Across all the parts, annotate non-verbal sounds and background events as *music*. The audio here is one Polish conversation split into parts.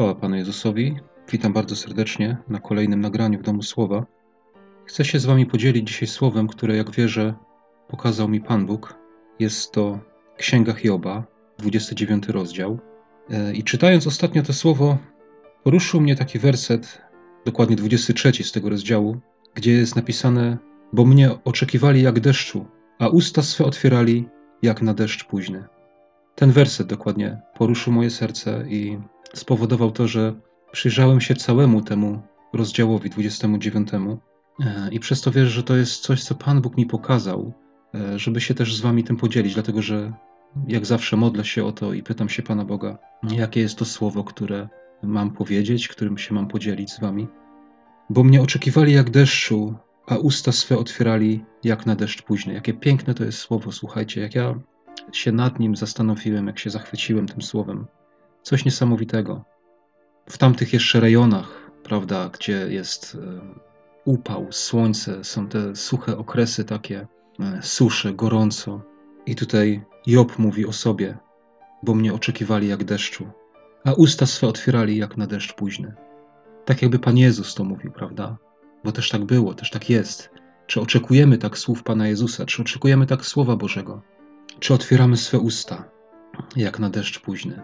Chwała Panu Jezusowi. Witam bardzo serdecznie na kolejnym nagraniu w Domu Słowa. Chcę się z Wami podzielić dzisiaj słowem, które, jak wierzę, pokazał mi Pan Bóg. Jest to Księga Hioba, 29 rozdział. E, I czytając ostatnio to słowo, poruszył mnie taki werset, dokładnie 23 z tego rozdziału, gdzie jest napisane: Bo mnie oczekiwali jak deszczu, a usta swe otwierali jak na deszcz późny. Ten werset dokładnie poruszył moje serce i spowodował to, że przyjrzałem się całemu temu rozdziałowi 29 e, i przez to wierzę, że to jest coś, co Pan Bóg mi pokazał, e, żeby się też z Wami tym podzielić, dlatego że jak zawsze modlę się o to i pytam się Pana Boga, jakie jest to słowo, które mam powiedzieć, którym się mam podzielić z Wami. Bo mnie oczekiwali jak deszczu, a usta swe otwierali jak na deszcz późny. Jakie piękne to jest słowo, słuchajcie, jak ja się nad nim zastanowiłem, jak się zachwyciłem tym słowem. Coś niesamowitego. W tamtych jeszcze rejonach, prawda, gdzie jest e, upał, słońce, są te suche okresy takie, e, susze, gorąco. I tutaj Job mówi o sobie, bo mnie oczekiwali jak deszczu, a usta swe otwierali jak na deszcz późny. Tak jakby Pan Jezus to mówił, prawda? Bo też tak było, też tak jest. Czy oczekujemy tak słów Pana Jezusa? Czy oczekujemy tak Słowa Bożego? Czy otwieramy swe usta jak na deszcz późny?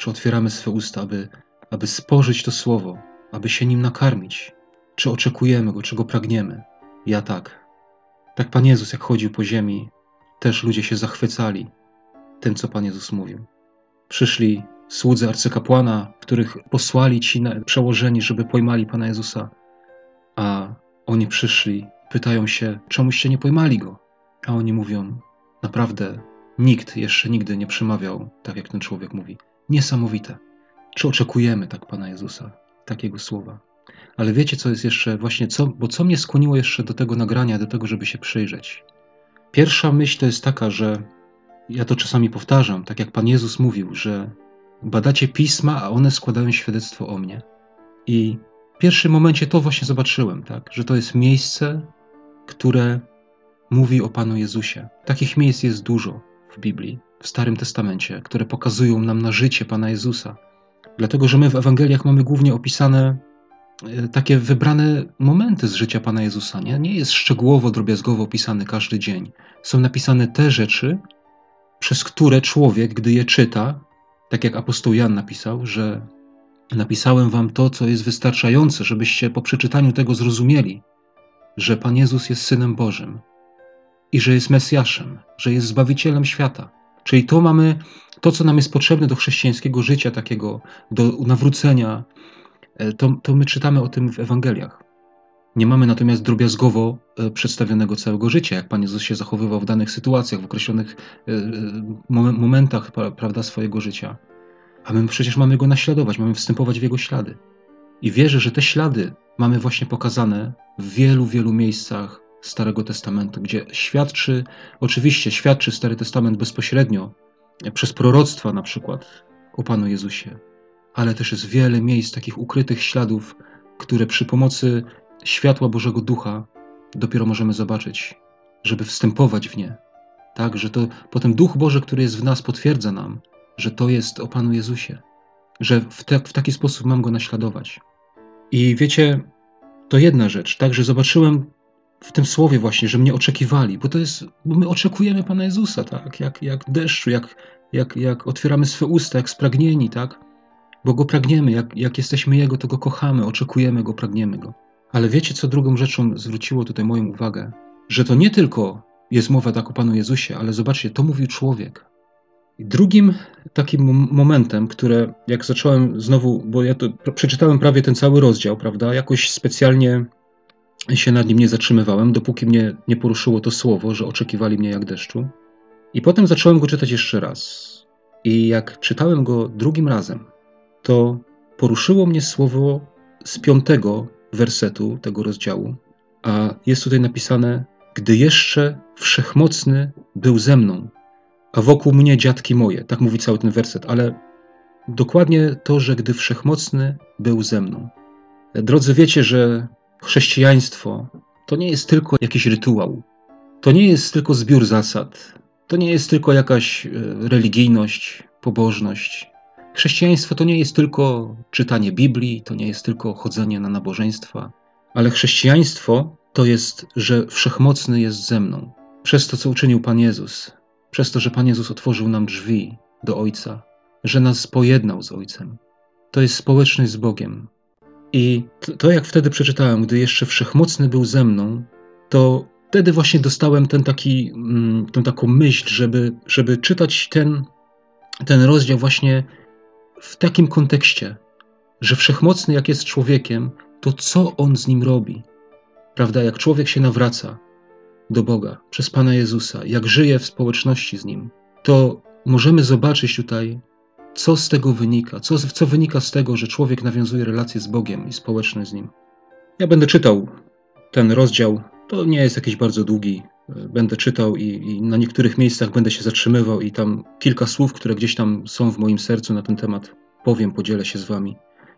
Czy otwieramy swe usta, aby, aby spożyć to słowo, aby się nim nakarmić? Czy oczekujemy go, czego pragniemy? Ja tak. Tak Pan Jezus, jak chodził po ziemi, też ludzie się zachwycali tym, co Pan Jezus mówił. Przyszli słudzy arcykapłana, których posłali ci przełożeni, żeby pojmali Pana Jezusa, a oni przyszli, pytają się, czemuście nie pojmali go? A oni mówią, naprawdę nikt jeszcze nigdy nie przemawiał tak, jak ten człowiek mówi. Niesamowite. Czy oczekujemy tak Pana Jezusa, takiego słowa? Ale wiecie, co jest jeszcze właśnie, co, bo co mnie skłoniło jeszcze do tego nagrania, do tego, żeby się przyjrzeć? Pierwsza myśl to jest taka, że ja to czasami powtarzam, tak jak Pan Jezus mówił, że badacie pisma, a one składają świadectwo o mnie. I w pierwszym momencie to właśnie zobaczyłem, tak, że to jest miejsce, które mówi o Panu Jezusie. Takich miejsc jest dużo w Biblii w Starym Testamencie, które pokazują nam na życie Pana Jezusa. Dlatego, że my w Ewangeliach mamy głównie opisane e, takie wybrane momenty z życia Pana Jezusa. Nie, nie jest szczegółowo, drobiazgowo opisany każdy dzień. Są napisane te rzeczy, przez które człowiek, gdy je czyta, tak jak apostoł Jan napisał, że napisałem wam to, co jest wystarczające, żebyście po przeczytaniu tego zrozumieli, że Pan Jezus jest Synem Bożym i że jest Mesjaszem, że jest Zbawicielem świata. Czyli to mamy, to co nam jest potrzebne do chrześcijańskiego życia takiego, do nawrócenia, e, to, to my czytamy o tym w Ewangeliach. Nie mamy natomiast drobiazgowo e, przedstawionego całego życia, jak Pan Jezus się zachowywał w danych sytuacjach, w określonych e, momentach prawda, swojego życia. A my przecież mamy go naśladować, mamy wstępować w jego ślady. I wierzę, że te ślady mamy właśnie pokazane w wielu, wielu miejscach Starego Testamentu, gdzie świadczy, oczywiście świadczy Stary Testament bezpośrednio, przez proroctwa na przykład o Panu Jezusie, ale też jest wiele miejsc takich ukrytych śladów, które przy pomocy światła Bożego Ducha dopiero możemy zobaczyć, żeby wstępować w nie. Tak, że to potem Duch Boży, który jest w nas, potwierdza nam, że to jest o Panu Jezusie, że w, te, w taki sposób mam go naśladować. I wiecie, to jedna rzecz, tak, że zobaczyłem w tym słowie właśnie, że mnie oczekiwali, bo to jest, bo my oczekujemy Pana Jezusa, tak, jak, jak deszczu, jak, jak, jak otwieramy swe usta, jak spragnieni, tak, bo Go pragniemy, jak, jak jesteśmy Jego, to Go kochamy, oczekujemy Go, pragniemy Go. Ale wiecie, co drugą rzeczą zwróciło tutaj moją uwagę? Że to nie tylko jest mowa tak o Panu Jezusie, ale zobaczcie, to mówił człowiek. I drugim takim momentem, które jak zacząłem znowu, bo ja to przeczytałem prawie ten cały rozdział, prawda, jakoś specjalnie się nad nim nie zatrzymywałem, dopóki mnie nie poruszyło to słowo, że oczekiwali mnie jak deszczu. I potem zacząłem go czytać jeszcze raz. I jak czytałem go drugim razem, to poruszyło mnie słowo z piątego wersetu tego rozdziału, a jest tutaj napisane: Gdy jeszcze wszechmocny był ze mną, a wokół mnie dziadki moje. Tak mówi cały ten werset, ale dokładnie to, że gdy wszechmocny był ze mną. Drodzy, wiecie, że Chrześcijaństwo to nie jest tylko jakiś rytuał, to nie jest tylko zbiór zasad, to nie jest tylko jakaś e, religijność, pobożność. Chrześcijaństwo to nie jest tylko czytanie Biblii, to nie jest tylko chodzenie na nabożeństwa, ale chrześcijaństwo to jest, że wszechmocny jest ze mną. Przez to, co uczynił Pan Jezus, przez to, że Pan Jezus otworzył nam drzwi do Ojca, że nas pojednał z Ojcem. To jest społeczność z Bogiem. I to, jak wtedy przeczytałem, gdy jeszcze wszechmocny był ze mną, to wtedy właśnie dostałem ten taki, mm, tę taką myśl, żeby, żeby czytać ten, ten rozdział właśnie w takim kontekście, że wszechmocny, jak jest człowiekiem, to co on z nim robi? Prawda? Jak człowiek się nawraca do Boga przez Pana Jezusa, jak żyje w społeczności z nim, to możemy zobaczyć tutaj, co z tego wynika, co, co wynika z tego, że człowiek nawiązuje relacje z Bogiem i społeczność z nim. Ja będę czytał ten rozdział, to nie jest jakiś bardzo długi. Będę czytał i, i na niektórych miejscach będę się zatrzymywał, i tam kilka słów, które gdzieś tam są w moim sercu na ten temat, powiem, podzielę się z Wami.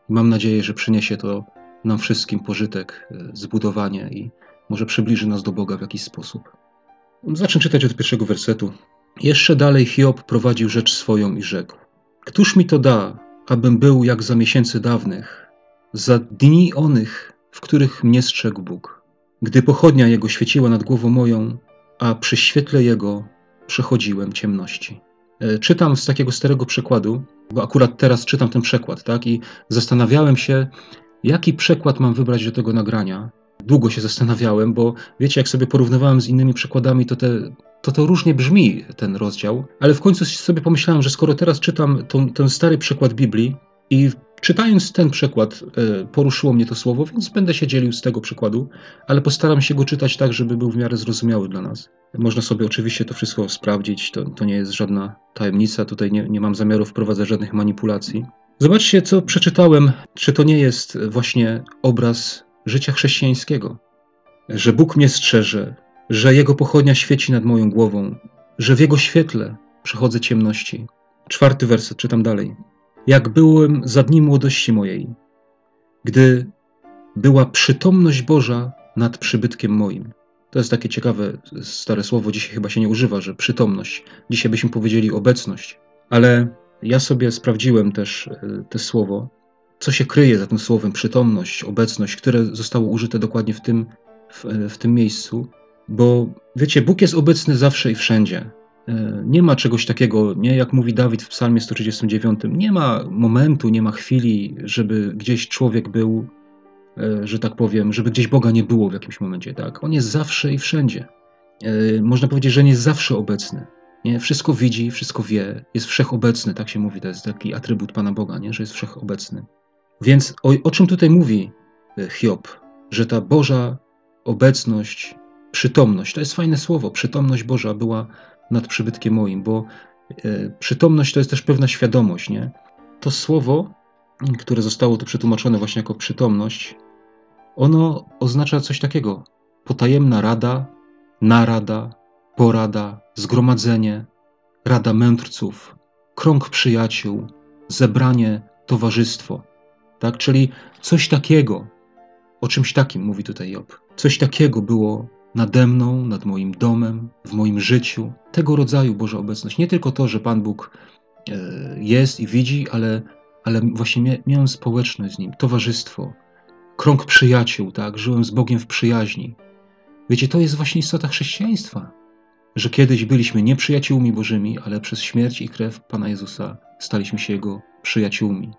Mam nadzieję, że przyniesie to nam wszystkim pożytek, e, zbudowanie i może przybliży nas do Boga w jakiś sposób. Zacznę czytać od pierwszego wersetu. Jeszcze dalej Hiob prowadził rzecz swoją i rzekł: Któż mi to da, abym był jak za miesięcy dawnych, za dni onych, w których mnie strzegł Bóg? Gdy pochodnia jego świeciła nad głową moją, a przy świetle jego przechodziłem ciemności. E, czytam z takiego starego przekładu, bo akurat teraz czytam ten przekład, tak? I zastanawiałem się, jaki przekład mam wybrać do tego nagrania. Długo się zastanawiałem, bo wiecie, jak sobie porównywałem z innymi przekładami, to, te, to to różnie brzmi ten rozdział, ale w końcu sobie pomyślałem, że skoro teraz czytam tą, ten stary przekład Biblii i czytając ten przekład e, poruszyło mnie to słowo, więc będę się dzielił z tego przykładu, ale postaram się go czytać tak, żeby był w miarę zrozumiały dla nas. Można sobie oczywiście to wszystko sprawdzić, to, to nie jest żadna tajemnica, tutaj nie, nie mam zamiaru wprowadzać żadnych manipulacji. Zobaczcie, co przeczytałem. Czy to nie jest właśnie obraz życia chrześcijańskiego? Że Bóg mnie strzeże, że Jego pochodnia świeci nad moją głową, że w Jego świetle przechodzę ciemności. Czwarty werset, czytam dalej. Jak byłem za dni młodości mojej, gdy była przytomność Boża nad przybytkiem moim. To jest takie ciekawe stare słowo, dzisiaj chyba się nie używa, że przytomność. Dzisiaj byśmy powiedzieli obecność. Ale ja sobie sprawdziłem też e, to słowo, co się kryje za tym słowem przytomność, obecność, które zostało użyte dokładnie w tym, w, e, w tym miejscu. Bo wiecie, Bóg jest obecny zawsze i wszędzie. E, nie ma czegoś takiego, nie jak mówi Dawid w Psalmie 139, nie ma momentu, nie ma chwili, żeby gdzieś człowiek był, że tak powiem, żeby gdzieś Boga nie było w jakimś momencie. Tak? On jest zawsze i wszędzie. Można powiedzieć, że nie jest zawsze obecny. Nie? Wszystko widzi, wszystko wie, jest wszechobecny, tak się mówi, to jest taki atrybut Pana Boga, nie? że jest wszechobecny. Więc o, o czym tutaj mówi e, Hiob? Że ta Boża obecność, przytomność, to jest fajne słowo, przytomność Boża była nad przybytkiem moim, bo e, przytomność to jest też pewna świadomość. Nie? To słowo, które zostało tu przetłumaczone właśnie jako przytomność, ono oznacza coś takiego. Potajemna rada, narada, porada, zgromadzenie, rada mędrców, krąg przyjaciół, zebranie, towarzystwo. Tak? Czyli coś takiego, o czymś takim mówi tutaj Job. Coś takiego było nade mną, nad moim domem, w moim życiu. Tego rodzaju Boża obecność. Nie tylko to, że Pan Bóg e, jest i widzi, ale, ale właśnie miałem społeczność z Nim, towarzystwo, krąg przyjaciół, tak? Żyłem z Bogiem w przyjaźni. Wiecie, to jest właśnie istota chrześcijaństwa że kiedyś byliśmy nieprzyjaciółmi Bożymi, ale przez śmierć i krew Pana Jezusa staliśmy się Jego przyjaciółmi.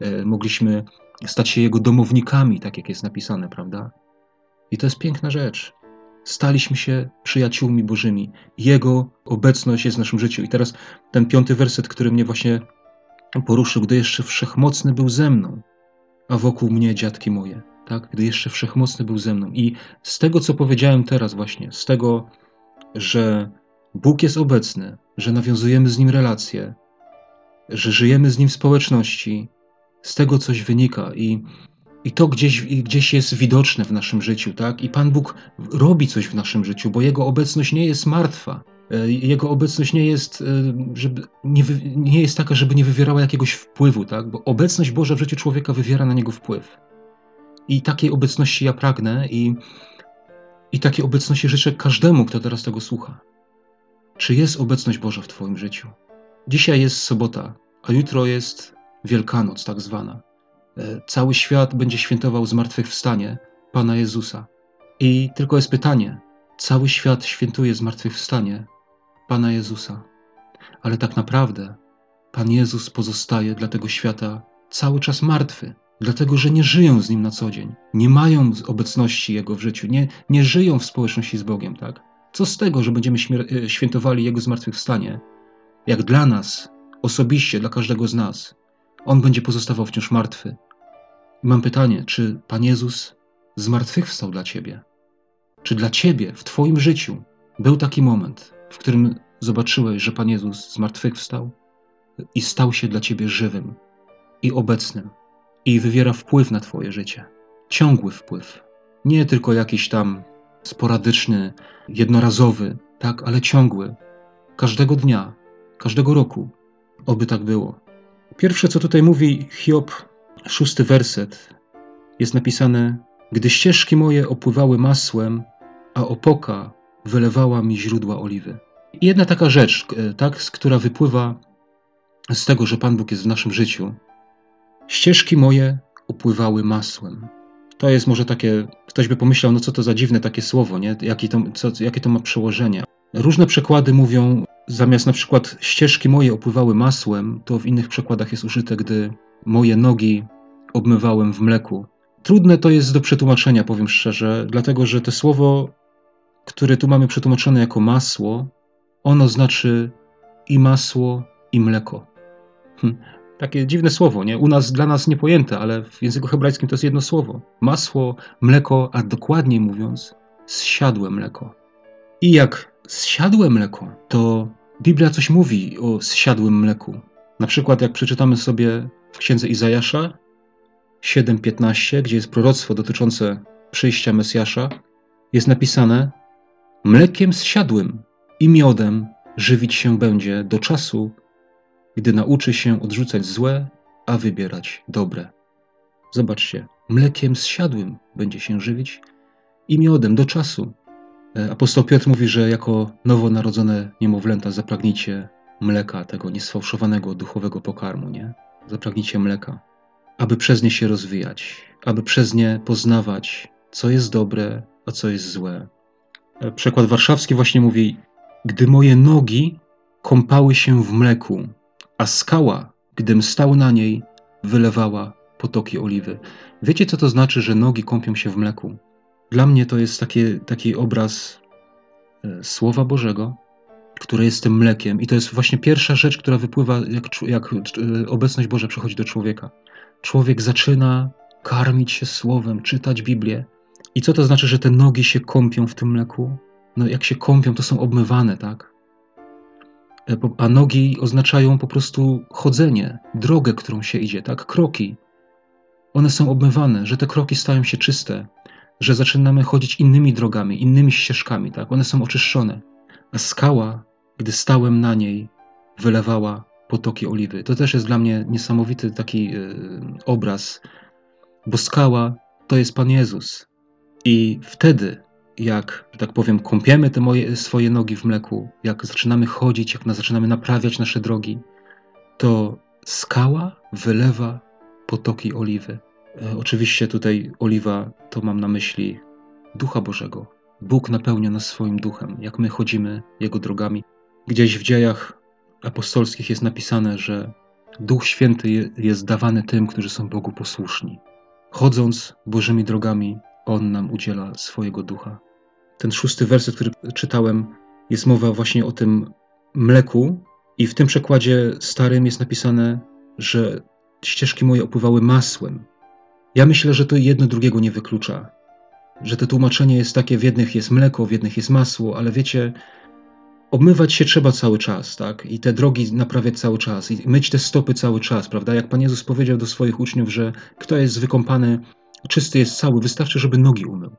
E, mogliśmy stać się Jego domownikami, tak jak jest napisane, prawda? I to jest piękna rzecz. Staliśmy się przyjaciółmi Bożymi. Jego obecność jest w naszym życiu. I teraz ten piąty werset, który mnie właśnie poruszył, gdy jeszcze wszechmocny był ze mną, a wokół mnie dziadki moje, tak? Gdy jeszcze wszechmocny był ze mną. I z tego, co powiedziałem teraz właśnie, z tego, że Bóg jest obecny, że nawiązujemy z Nim relacje, że żyjemy z Nim w społeczności, z tego coś wynika i, i to gdzieś, gdzieś jest widoczne w naszym życiu, tak? I Pan Bóg robi coś w naszym życiu, bo Jego obecność nie jest martwa. E, Jego obecność nie jest, e, żeby, nie, nie jest taka, żeby nie wywierała jakiegoś wpływu, tak? Bo obecność Boża w życiu człowieka wywiera na niego wpływ. I takiej obecności ja pragnę i i takiej obecności życzę każdemu, kto teraz tego słucha. Czy jest obecność Boża w Twoim życiu? Dzisiaj jest sobota, a jutro jest Wielkanoc tak zwana. E, cały świat będzie świętował zmartwychwstanie Pana Jezusa. I tylko jest pytanie, cały świat świętuje zmartwychwstanie Pana Jezusa. Ale tak naprawdę Pan Jezus pozostaje dla tego świata cały czas martwy, dlatego że nie żyją z Nim na co dzień, nie mają obecności Jego w życiu, nie, nie żyją w społeczności z Bogiem, tak? Co z tego, że będziemy e, świętowali Jego zmartwychwstanie, jak dla nas, osobiście, dla każdego z nas, On będzie pozostawał wciąż martwy. I mam pytanie, czy Pan Jezus zmartwychwstał dla Ciebie? Czy dla Ciebie w Twoim życiu był taki moment, w którym zobaczyłeś, że Pan Jezus zmartwychwstał i stał się dla Ciebie żywym i obecnym i wywiera wpływ na Twoje życie? Ciągły wpływ. Nie tylko jakiś tam sporadyczny, jednorazowy, tak, ale ciągły. Każdego dnia, każdego roku. Oby tak było. Pierwsze, co tutaj mówi Hiob, szósty werset, jest napisane: Gdy ścieżki moje opływały masłem, a opoka wylewała mi źródła oliwy. I jedna taka rzecz, tak, która wypływa z tego, że Pan Bóg jest w naszym życiu. Ścieżki moje opływały masłem. To jest może takie, ktoś by pomyślał, no co to za dziwne takie słowo, nie? Jakie, to, co, jakie to ma przełożenie. Różne przekłady mówią, zamiast na przykład ścieżki moje opływały masłem, to w innych przekładach jest użyte, gdy moje nogi obmywałem w mleku. Trudne to jest do przetłumaczenia, powiem szczerze, dlatego że to słowo, które tu mamy przetłumaczone jako masło, ono znaczy i masło, i mleko. Hm. Takie dziwne słowo, nie? U nas, dla nas niepojęte, ale w języku hebrajskim to jest jedno słowo. Masło, mleko, a dokładniej mówiąc, zsiadłe mleko. I jak zsiadłe mleko, to Biblia coś mówi o zsiadłym mleku. Na przykład jak przeczytamy sobie w księdze Izajasza 7:15, gdzie jest proroctwo dotyczące przyjścia Mesjasza, jest napisane: Mlekiem zsiadłym i miodem żywić się będzie do czasu, gdy nauczy się odrzucać złe, a wybierać dobre. Zobaczcie, mlekiem zsiadłym będzie się żywić i miodem do czasu. E, apostoł Piotr mówi, że jako nowonarodzone niemowlęta zapragnijcie mleka, tego niesfałszowanego duchowego pokarmu, nie? Zapragnijcie mleka, aby przez nie się rozwijać, aby przez nie poznawać, co jest dobre, a co jest złe. E, przekład warszawski właśnie mówi: Gdy moje nogi kąpały się w mleku, a skała, gdym stał na niej, wylewała potoki oliwy. Wiecie, co to znaczy, że nogi kąpią się w mleku? Dla mnie to jest taki, taki obraz e, Słowa Bożego, które jest tym mlekiem, i to jest właśnie pierwsza rzecz, która wypływa, jak, jak e, obecność Boża przychodzi do człowieka. Człowiek zaczyna karmić się Słowem, czytać Biblię. I co to znaczy, że te nogi się kąpią w tym mleku? No, jak się kąpią, to są obmywane, tak? E, a nogi oznaczają po prostu chodzenie, drogę, którą się idzie, tak? Kroki. One są obmywane, że te kroki stają się czyste, że zaczynamy chodzić innymi drogami, innymi ścieżkami, tak? One są oczyszczone. A skała, gdy stałem na niej, wylewała potoki oliwy. To też jest dla mnie niesamowity taki yy, obraz, bo skała to jest Pan Jezus. I wtedy jak, tak powiem, kąpiemy te moje, swoje nogi w mleku, jak zaczynamy chodzić, jak zaczynamy naprawiać nasze drogi, to skała wylewa potoki oliwy. E, oczywiście tutaj oliwa to mam na myśli Ducha Bożego. Bóg napełnia nas swoim duchem, jak my chodzimy Jego drogami. Gdzieś w dziejach apostolskich jest napisane, że Duch Święty jest dawany tym, którzy są Bogu posłuszni. Chodząc Bożymi drogami, On nam udziela swojego ducha ten szósty werset, który czytałem, jest mowa właśnie o tym mleku, i w tym przekładzie starym jest napisane, że ścieżki moje opływały masłem. Ja myślę, że to jedno drugiego nie wyklucza. Że to tłumaczenie jest takie, w jednych jest mleko, w jednych jest masło, ale wiecie, obmywać się trzeba cały czas, tak? I te drogi naprawiać cały czas, i myć te stopy cały czas, prawda? Jak Pan Jezus powiedział do swoich uczniów, że kto jest wykąpany, czysty jest cały, wystarczy, żeby nogi umył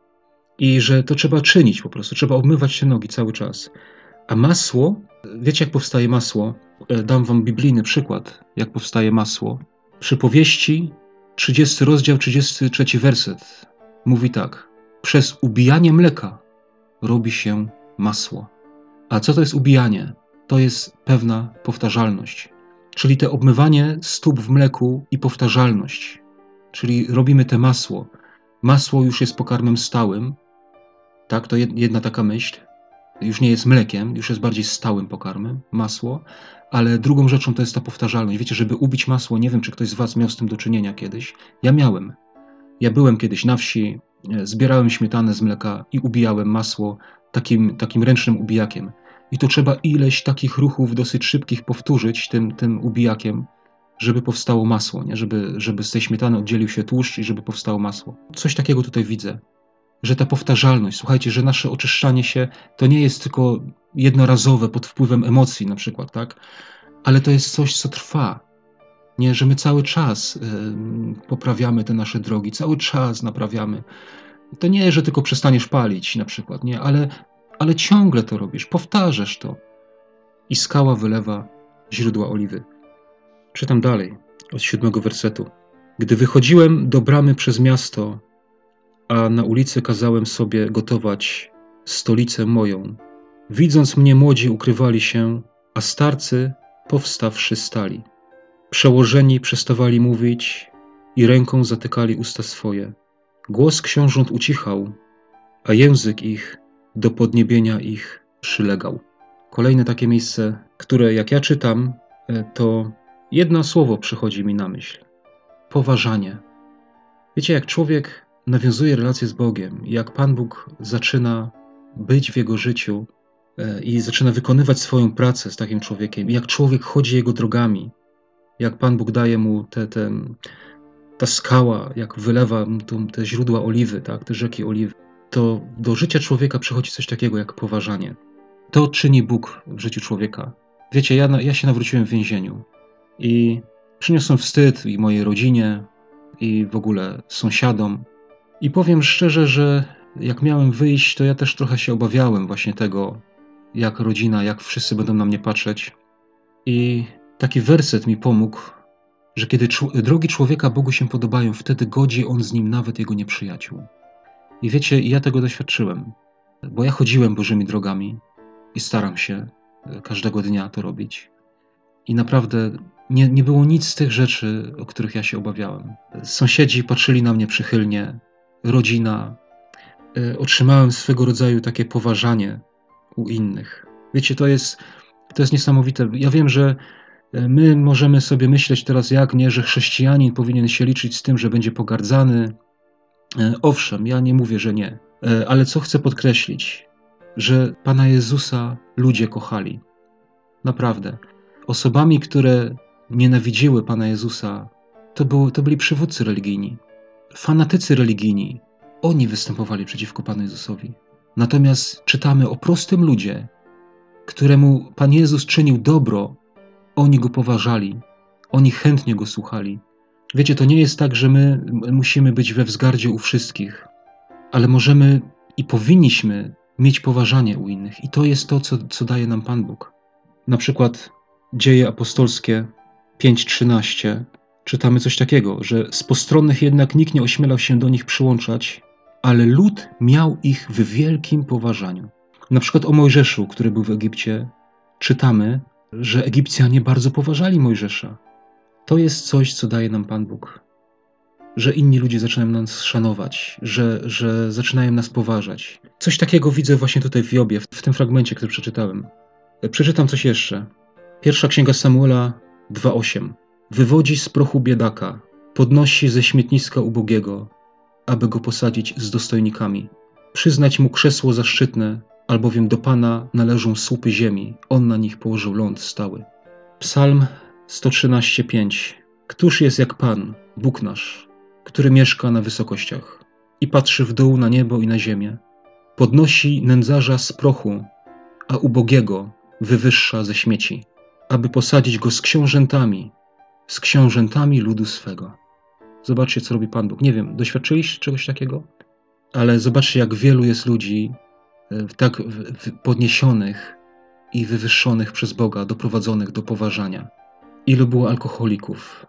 i że to trzeba czynić po prostu, trzeba obmywać się nogi cały czas. A masło, wiecie jak powstaje masło? E, dam wam biblijny przykład, jak powstaje masło. Przypowieści, 30 rozdział, 33 werset mówi tak: Przez ubijanie mleka robi się masło. A co to jest ubijanie? To jest pewna powtarzalność. czyli te obmywanie stóp w mleku i powtarzalność. Czyli robimy te masło. Masło już jest pokarmem stałym. Tak, to jedna taka myśl. Już nie jest mlekiem, już jest bardziej stałym pokarmem, masło. Ale drugą rzeczą to jest ta powtarzalność. Wiecie, żeby ubić masło, nie wiem, czy ktoś z Was miał z tym do czynienia kiedyś. Ja miałem. Ja byłem kiedyś na wsi, e, zbierałem śmietanę z mleka i ubijałem masło takim, takim ręcznym ubijakiem. I to trzeba ileś takich ruchów dosyć szybkich powtórzyć tym, tym ubijakiem, żeby powstało masło, nie? Żeby, żeby z tej śmietany oddzielił się tłuszcz i żeby powstało masło. Coś takiego tutaj widzę, że ta powtarzalność, słuchajcie, że nasze oczyszczanie się to nie jest tylko jednorazowe pod wpływem emocji na przykład, tak? Ale to jest coś, co trwa. Nie, że my cały czas y, poprawiamy te nasze drogi, cały czas naprawiamy. To nie, że tylko przestaniesz palić na przykład, nie, ale ale ciągle to robisz, powtarzasz to. I skała wylewa źródła oliwy. Czytam dalej, od siódmego wersetu. Gdy wychodziłem do bramy przez miasto, a na ulicy kazałem sobie gotować stolicę moją, widząc mnie młodzi ukrywali się, a starcy powstawszy stali. Przełożeni przestawali mówić i ręką zatykali usta swoje. Głos książąt ucichał, a język ich do podniebienia ich przylegał. Kolejne takie miejsce, które jak ja czytam, e, to jedno słowo przychodzi mi na myśl: poważanie. Wiecie, jak człowiek nawiązuje relacje z Bogiem, jak Pan Bóg zaczyna być w jego życiu e, i zaczyna wykonywać swoją pracę z takim człowiekiem, jak człowiek chodzi jego drogami, jak Pan Bóg daje mu te, te, ta skała, jak wylewa mu te źródła oliwy, tak, te rzeki oliwy to do życia człowieka przychodzi coś takiego jak poważanie. To czyni Bóg w życiu człowieka. Wiecie, ja, ja się nawróciłem w więzieniu i przyniosłem wstyd i mojej rodzinie, i w ogóle sąsiadom. I powiem szczerze, że jak miałem wyjść, to ja też trochę się obawiałem właśnie tego, jak rodzina, jak wszyscy będą na mnie patrzeć. I taki werset mi pomógł, że kiedy drogi człowieka Bogu się podobają, wtedy godzi on z nim nawet jego nieprzyjaciół. I wiecie, ja tego doświadczyłem, bo ja chodziłem Bożymi drogami i staram się e, każdego dnia to robić. I naprawdę nie, nie było nic z tych rzeczy, o których ja się obawiałem. Sąsiedzi patrzyli na mnie przychylnie, rodzina. E, otrzymałem swego rodzaju takie poważanie u innych. Wiecie, to jest, to jest niesamowite. Ja wiem, że e, my możemy sobie myśleć teraz, jak nie, że chrześcijanin powinien się liczyć z tym, że będzie pogardzany, E, owszem, ja nie mówię, że nie, ale co chcę podkreślić, że Pana Jezusa ludzie kochali. Naprawdę. Osobami, które nienawidziły Pana Jezusa, to, było, to byli przywódcy religijni, fanatycy religijni. Oni występowali przeciwko Panu Jezusowi. Natomiast czytamy o prostym ludzie, któremu Pan Jezus czynił dobro, oni go poważali, oni chętnie go słuchali. Wiecie, to nie jest tak, że my musimy być we wzgardzie u wszystkich, ale możemy i powinniśmy mieć poważanie u innych. I to jest to, co, co daje nam Pan Bóg. Na przykład Dzieje Apostolskie 5:13 czytamy coś takiego, że z postronnych jednak nikt nie ośmielał się do nich przyłączać, ale lud miał ich w wielkim poważaniu. Na przykład o Mojżeszu, który był w Egipcie, czytamy, że Egipcjanie bardzo poważali Mojżesza. To jest coś, co daje nam Pan Bóg. Że inni ludzie zaczynają nas szanować, że, że zaczynają nas poważać. Coś takiego widzę właśnie tutaj w Jobie, w tym fragmencie, który przeczytałem. Przeczytam coś jeszcze. Pierwsza księga Samuela 2:8. Wywodzi z prochu biedaka, podnosi ze śmietniska ubogiego, aby go posadzić z dostojnikami. Przyznać mu krzesło zaszczytne, albowiem do Pana należą słupy ziemi, on na nich położył ląd stały. Psalm 113:5 Któż jest jak Pan, Bóg nasz, który mieszka na wysokościach i patrzy w dół na niebo i na ziemię, podnosi nędzarza z prochu, a ubogiego wywyższa ze śmieci, aby posadzić go z książętami, z książętami ludu swego. Zobaczcie, co robi Pan Bóg. Nie wiem, doświadczyliście czegoś takiego? Ale zobaczcie, jak wielu jest ludzi e, tak podniesionych i wywyższonych przez Boga, doprowadzonych do poważania. Ilu było alkoholików,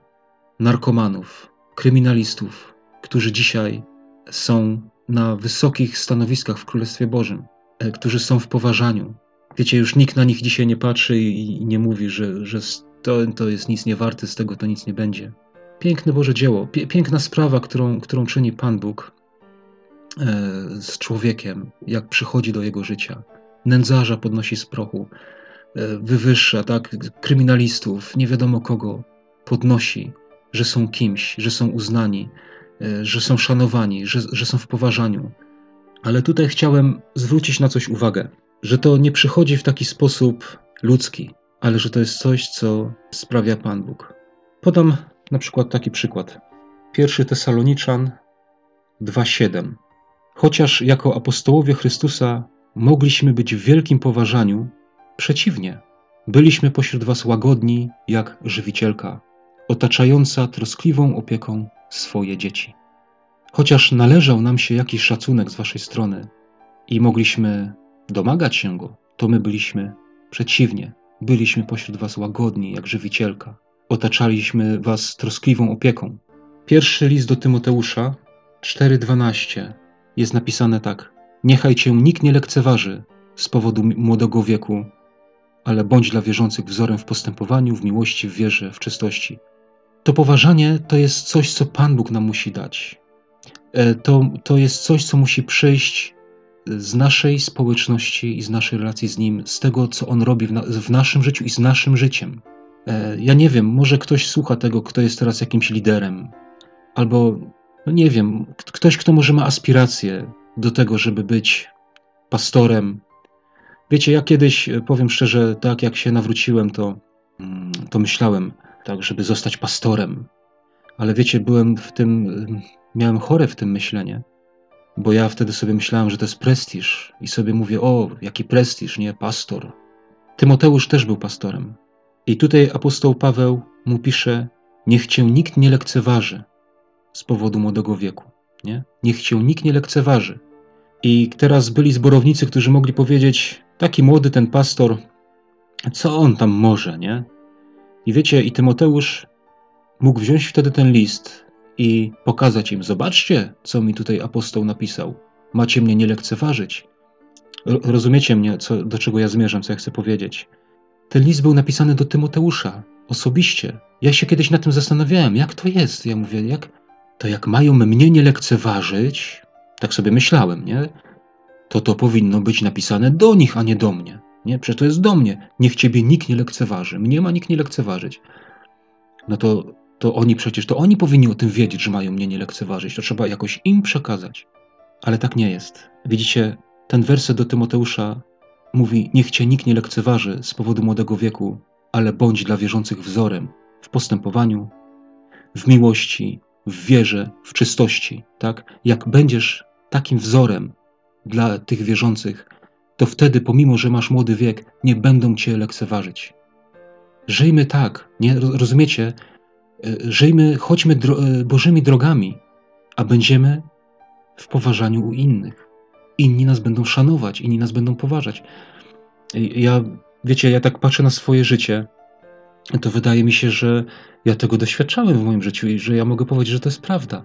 narkomanów, kryminalistów, którzy dzisiaj są na wysokich stanowiskach w Królestwie Bożym, e, którzy są w poważaniu. Wiecie, już nikt na nich dzisiaj nie patrzy i, nie mówi, że, że to, to jest nic nie warte, z tego to nic nie będzie. Piękne Boże dzieło, piękna sprawa, którą, którą czyni Pan Bóg e, z człowiekiem, jak przychodzi do jego życia. Nędzarza podnosi z prochu, e, wywyższa, tak, kryminalistów, nie wiadomo kogo, podnosi, że są kimś, że są uznani, e, że są szanowani, że, że są w poważaniu. Ale tutaj chciałem zwrócić na coś uwagę, że to nie przychodzi w taki sposób ludzki, ale że to jest coś, co sprawia Pan Bóg. Podam na przykład taki przykład. Pierwszy Tesaloniczan 2:7. Chociaż jako apostołowie Chrystusa mogliśmy być w wielkim poważaniu, przeciwnie, byliśmy pośród was łagodni jak żywicielka, otaczająca troskliwą opieką swoje dzieci. Chociaż należał nam się jakiś szacunek z waszej strony i mogliśmy domagać się go, to my byliśmy przeciwnie, byliśmy pośród was łagodni jak żywicielka, otaczaliśmy was troskliwą opieką. Pierwszy list do Tymoteusza 4:12 jest napisane tak: Niechaj cię nikt nie lekceważy z powodu młodego wieku, ale bądź dla wierzących wzorem w postępowaniu, w miłości, w wierze, w czystości. To poważanie to jest coś, co Pan Bóg nam musi dać. E, to, to jest coś, co musi przyjść z naszej społeczności i z naszej relacji z Nim, z tego, co On robi w, na, w naszym życiu i z naszym życiem. E, ja nie wiem, może ktoś słucha tego, kto jest teraz jakimś liderem, albo no nie wiem, ktoś, kto może ma aspiracje do tego, żeby być pastorem. Wiecie, ja kiedyś, e, powiem szczerze, tak jak się nawróciłem, to, mm, to myślałem, tak, żeby zostać pastorem. Ale wiecie, byłem w tym, miałem chore w tym myślenie, bo ja wtedy sobie myślałem, że to jest prestiż i sobie mówię, o, jaki prestiż, nie, pastor. Tymoteusz też był pastorem. I tutaj apostoł Paweł mu pisze, niech cię nikt nie lekceważy z powodu młodego wieku, nie? Niech cię nikt nie lekceważy. I teraz byli zborownicy, którzy mogli powiedzieć, taki młody ten pastor, co on tam może, nie? I wiecie, i Tymoteusz mógł wziąć wtedy ten list i pokazać im: Zobaczcie, co mi tutaj apostoł napisał. Macie mnie nie lekceważyć. Rozumiecie mnie, co, do czego ja zmierzam, co ja chcę powiedzieć. Ten list był napisany do Tymoteusza osobiście. Ja się kiedyś nad tym zastanawiałem, jak to jest. Ja mówię, jak to jak mają mnie nie lekceważyć, tak sobie myślałem, nie? To to powinno być napisane do nich, a nie do mnie. Nie? Przecież to jest do mnie. Niech ciebie nikt nie lekceważy. Mnie ma nikt nie lekceważyć. No to, to oni przecież, to oni powinni o tym wiedzieć, że mają mnie nie lekceważyć. To trzeba jakoś im przekazać. Ale tak nie jest. Widzicie, ten werset do Tymoteusza mówi: Niech cię nikt nie lekceważy z powodu młodego wieku, ale bądź dla wierzących wzorem w postępowaniu, w miłości, w wierze, w czystości. Tak? Jak będziesz takim wzorem dla tych wierzących, to wtedy, pomimo że masz młody wiek, nie będą cię lekceważyć. Żyjmy tak, nie rozumiecie? E, żyjmy, chodźmy dro e, Bożymi drogami, a będziemy w poważaniu u innych. Inni nas będą szanować, inni nas będą poważać. Ja, wiecie, ja tak patrzę na swoje życie, to wydaje mi się, że ja tego doświadczałem w moim życiu i że ja mogę powiedzieć, że to jest prawda.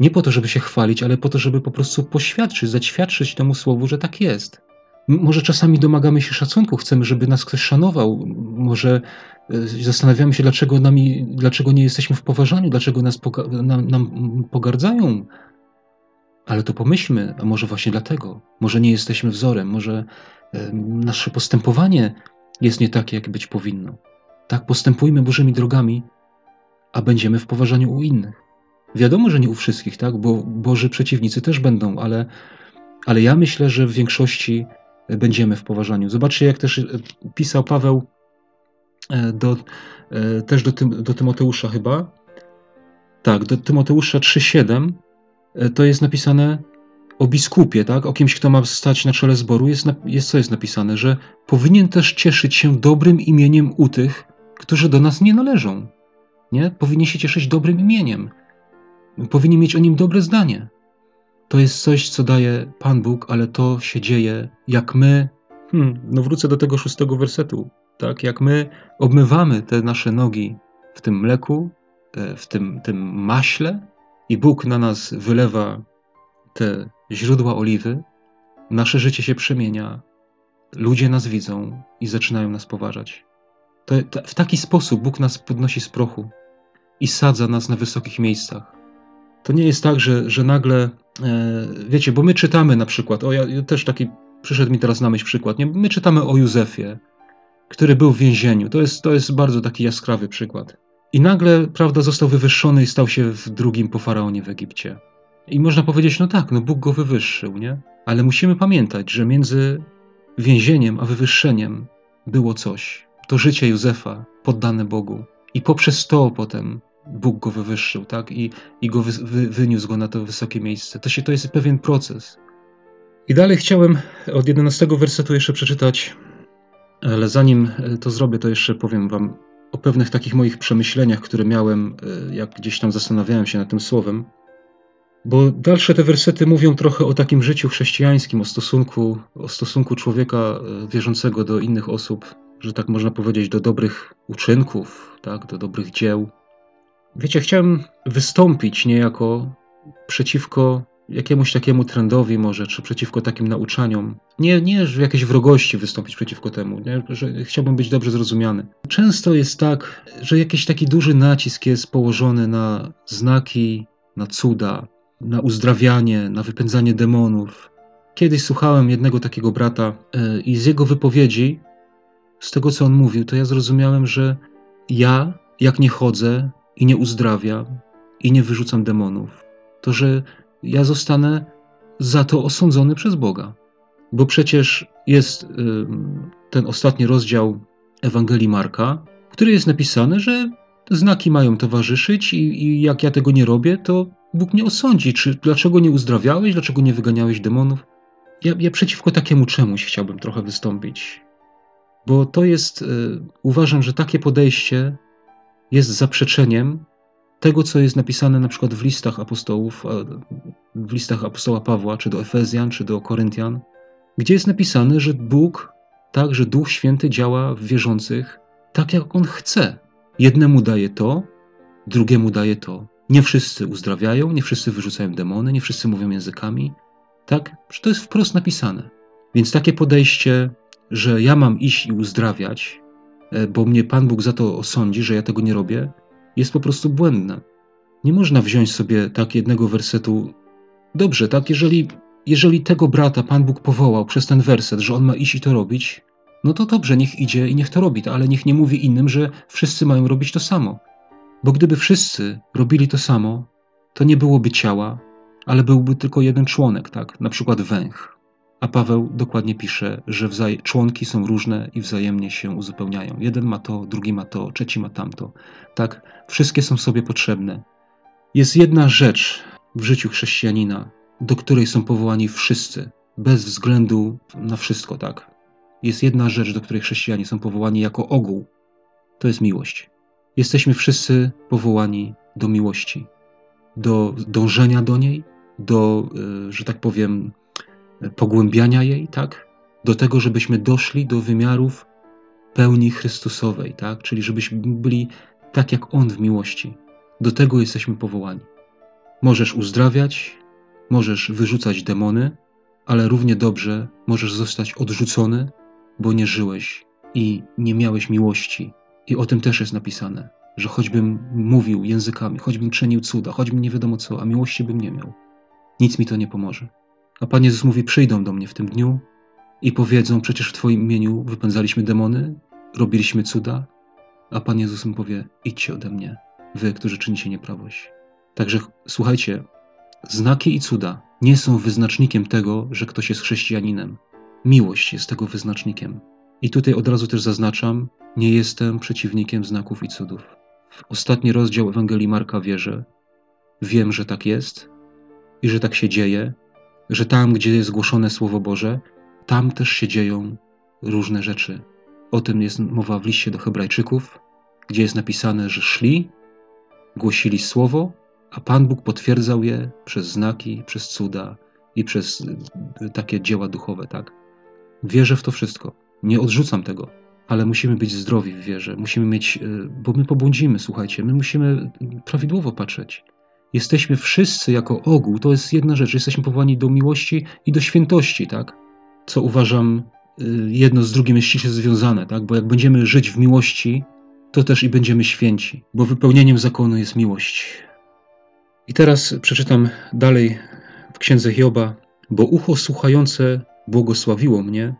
Nie po to, żeby się chwalić, ale po to, żeby po prostu poświadczyć, zaćwiadczyć temu słowu, że tak jest. Może czasami domagamy się szacunku, chcemy, żeby nas ktoś szanował. Może zastanawiamy się, dlaczego, nami, dlaczego nie jesteśmy w poważaniu, dlaczego nas poga nam, nam pogardzają. Ale to pomyślmy, a może właśnie dlatego. Może nie jesteśmy wzorem, może e, nasze postępowanie jest nie takie, jak być powinno. Tak, postępujmy Bożymi drogami, a będziemy w poważaniu u innych. Wiadomo, że nie u wszystkich, tak, bo Boży przeciwnicy też będą, ale, ale ja myślę, że w większości będziemy w poważaniu. Zobaczcie, jak też e, pisał Paweł e, do, e, też do, do Tymoteusza chyba. Tak, do Tymoteusza 3,7 to jest napisane o biskupie, tak? o kimś, kto ma stać na czele zboru. Jest, jest co jest napisane, że powinien też cieszyć się dobrym imieniem u tych, którzy do nas nie należą. Nie? Powinien się cieszyć dobrym imieniem. Powinien mieć o nim dobre zdanie. To jest coś, co daje Pan Bóg, ale to się dzieje, jak my, hmm, no wrócę do tego szóstego wersetu, tak, jak my obmywamy te nasze nogi w tym mleku, e, w tym, tym maśle i Bóg na nas wylewa te źródła oliwy, nasze życie się przemienia, ludzie nas widzą i zaczynają nas poważać. To, w taki sposób Bóg nas podnosi z prochu i sadza nas na wysokich miejscach. To nie jest tak, że, że nagle, e, wiecie, bo my czytamy na przykład, o ja, ja, też taki, przyszedł mi teraz na myśl przykład, nie? my czytamy o Józefie, który był w więzieniu. To jest, to jest bardzo taki jaskrawy przykład. I nagle, prawda, został wywyższony i stał się w drugim po faraonie w Egipcie. I można powiedzieć, no tak, no Bóg go wywyższył, nie? Ale musimy pamiętać, że między więzieniem a wywyższeniem było coś. To życie Józefa poddane Bogu. I poprzez to potem Bóg go wywyższył, tak? I, i go wy, wy, wyniósł go na to wysokie miejsce. To, się, to jest pewien proces. I dalej chciałem od 11 wersetu jeszcze przeczytać, ale zanim to zrobię, to jeszcze powiem wam o pewnych takich moich przemyśleniach, które miałem, e, jak gdzieś tam zastanawiałem się nad tym słowem. Bo dalsze te wersety mówią trochę o takim życiu chrześcijańskim, o stosunku, o stosunku człowieka e, wierzącego do innych osób, że tak można powiedzieć, do dobrych uczynków, tak, do dobrych dzieł. Wiecie, chciałem wystąpić niejako przeciwko jakiemuś takiemu trendowi może, czy przeciwko takim nauczaniom. Nie, nie w jakiejś wrogości wystąpić przeciwko temu, nie? że chciałbym być dobrze zrozumiany. Często jest tak, że jakiś taki duży nacisk jest położony na znaki, na cuda, na uzdrawianie, na wypędzanie demonów. Kiedyś słuchałem jednego takiego brata yy, i z jego wypowiedzi, z tego co on mówił, to ja zrozumiałem, że ja, jak nie chodzę i nie uzdrawiam i nie wyrzucam demonów, to że ja zostanę za to osądzony przez Boga. Bo przecież jest ten ostatni rozdział Ewangelii Marka, w którym jest napisane, że znaki mają towarzyszyć i, i, jak ja tego nie robię, to Bóg mnie osądzi. Czy dlaczego nie uzdrawiałeś, dlaczego nie wyganiałeś demonów? Ja, ja przeciwko takiemu czemuś chciałbym trochę wystąpić. Bo to jest, y, uważam, że takie podejście jest zaprzeczeniem tego, co jest napisane na przykład w listach apostołów, w listach apostoła Pawła, czy do Efezjan, czy do Koryntian, gdzie jest napisane, że Bóg, tak, że Duch Święty działa w wierzących tak, jak On chce. Jednemu daje to, drugiemu daje to. Nie wszyscy uzdrawiają, nie wszyscy wyrzucają demony, nie wszyscy mówią językami. Tak? Że to jest wprost napisane. Więc takie podejście, że ja mam iść i uzdrawiać, e, bo mnie Pan Bóg za to osądzi, że ja tego nie robię, jest po prostu błędne. Nie można wziąć sobie tak jednego wersetu. Dobrze, tak, jeżeli, jeżeli tego brata Pan Bóg powołał przez ten werset, że on ma iść i to robić, no to dobrze, niech idzie i niech to robi, ale niech nie mówi innym, że wszyscy mają robić to samo. Bo gdyby wszyscy robili to samo, to nie byłoby ciała, ale byłby tylko jeden członek, tak? Na przykład węch. A Paweł dokładnie pisze, że członki są różne i wzajemnie się uzupełniają. Jeden ma to, drugi ma to, trzeci ma tamto. Tak, wszystkie są sobie potrzebne. Jest jedna rzecz w życiu chrześcijanina, do której są powołani wszyscy, bez względu na wszystko, tak? Jest jedna rzecz, do której chrześcijanie są powołani jako ogół. To jest miłość. Jesteśmy wszyscy powołani do miłości, do dążenia do niej, do, e, że tak powiem, pogłębiania jej, tak? Do tego, żebyśmy doszli do wymiarów pełni Chrystusowej, tak? Czyli żebyśmy byli tak jak On w miłości. Do tego jesteśmy powołani. Możesz uzdrawiać, możesz wyrzucać demony, ale równie dobrze możesz zostać odrzucony, bo nie żyłeś i nie miałeś miłości. I o tym też jest napisane, że choćbym mówił językami, choćbym czynił cuda, choćbym nie wiadomo co, a miłości bym nie miał, nic mi to nie pomoże. A Pan Jezus mówi: Przyjdą do mnie w tym dniu i powiedzą: Przecież w Twoim imieniu wypędzaliśmy demony, robiliśmy cuda. A Pan Jezus im powie: Idźcie ode mnie, wy, którzy czynicie nieprawość. Także słuchajcie, znaki i cuda nie są wyznacznikiem tego, że ktoś jest chrześcijaninem. Miłość jest tego wyznacznikiem. I tutaj od razu też zaznaczam: nie jestem przeciwnikiem znaków i cudów. W ostatni rozdział Ewangelii Marka wierzę. Wiem, że tak jest i że tak się dzieje, że tam, gdzie jest głoszone Słowo Boże, tam też się dzieją różne rzeczy. O tym jest mowa w liście do Hebrajczyków, gdzie jest napisane, że szli, głosili Słowo, a Pan Bóg potwierdzał je przez znaki, przez cuda i przez y, takie dzieła duchowe, tak? Wierzę w to wszystko. Nie odrzucam tego, ale musimy być zdrowi w wierze. Musimy mieć, y, bo my pobłądzimy, słuchajcie, my musimy prawidłowo patrzeć. Jesteśmy wszyscy jako ogół, to jest jedna rzecz, jesteśmy powołani do miłości i do świętości, tak? Co uważam jedno z drugim jest ściśle związane, tak? bo jak będziemy żyć w miłości, to też i będziemy święci, bo wypełnieniem zakonu jest miłość. I teraz przeczytam dalej w księdze Hioba, bo ucho słuchające błogosławiło mnie,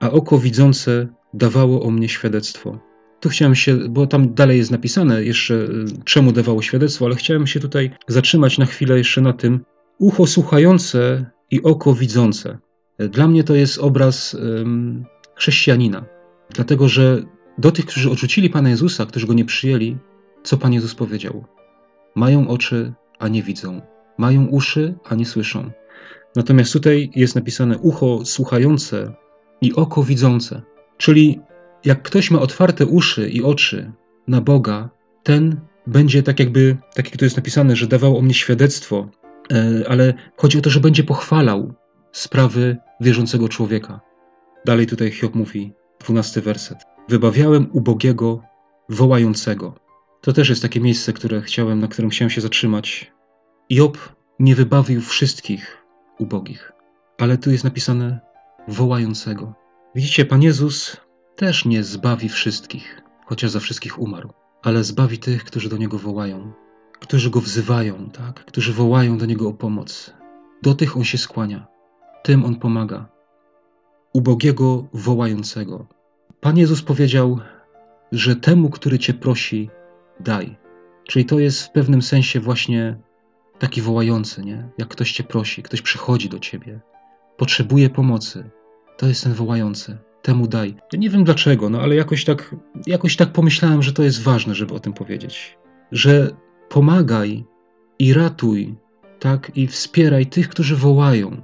a oko widzące dawało o mnie świadectwo. Tu chciałem się, bo tam dalej jest napisane jeszcze, y, czemu dawało świadectwo, ale chciałem się tutaj zatrzymać na chwilę jeszcze na tym. Ucho słuchające i oko widzące. Dla mnie to jest obraz um, chrześcijanina, dlatego że do tych, którzy odrzucili Pana Jezusa, którzy go nie przyjęli, co Pan Jezus powiedział? Mają oczy, a nie widzą, mają uszy, a nie słyszą. Natomiast tutaj jest napisane ucho słuchające i oko widzące. Czyli jak ktoś ma otwarte uszy i oczy na Boga, ten będzie tak jakby, tak jak to jest napisane, że dawał o mnie świadectwo, e, ale chodzi o to, że będzie pochwalał sprawy wierzącego człowieka. Dalej tutaj Hiob mówi, dwunasty werset. Wybawiałem ubogiego, wołającego. To też jest takie miejsce, które chciałem, na którym chciałem się zatrzymać. Job nie wybawił wszystkich ubogich, ale tu jest napisane wołającego. Widzicie, Pan Jezus też nie zbawi wszystkich, chociaż za wszystkich umarł, ale zbawi tych, którzy do Niego wołają, którzy Go wzywają, tak? którzy wołają do Niego o pomoc. Do tych On się skłania, tym On pomaga. Ubogiego wołającego. Pan Jezus powiedział, że temu, który Cię prosi, daj. Czyli to jest w pewnym sensie właśnie taki wołający, nie? Jak ktoś Cię prosi, ktoś przychodzi do Ciebie, potrzebuje pomocy, to jest ten wołający temu daj. Ja nie wiem dlaczego, no ale jakoś tak, jakoś tak pomyślałem, że to jest ważne, żeby o tym powiedzieć. Że pomagaj i ratuj, tak, i wspieraj tych, którzy wołają.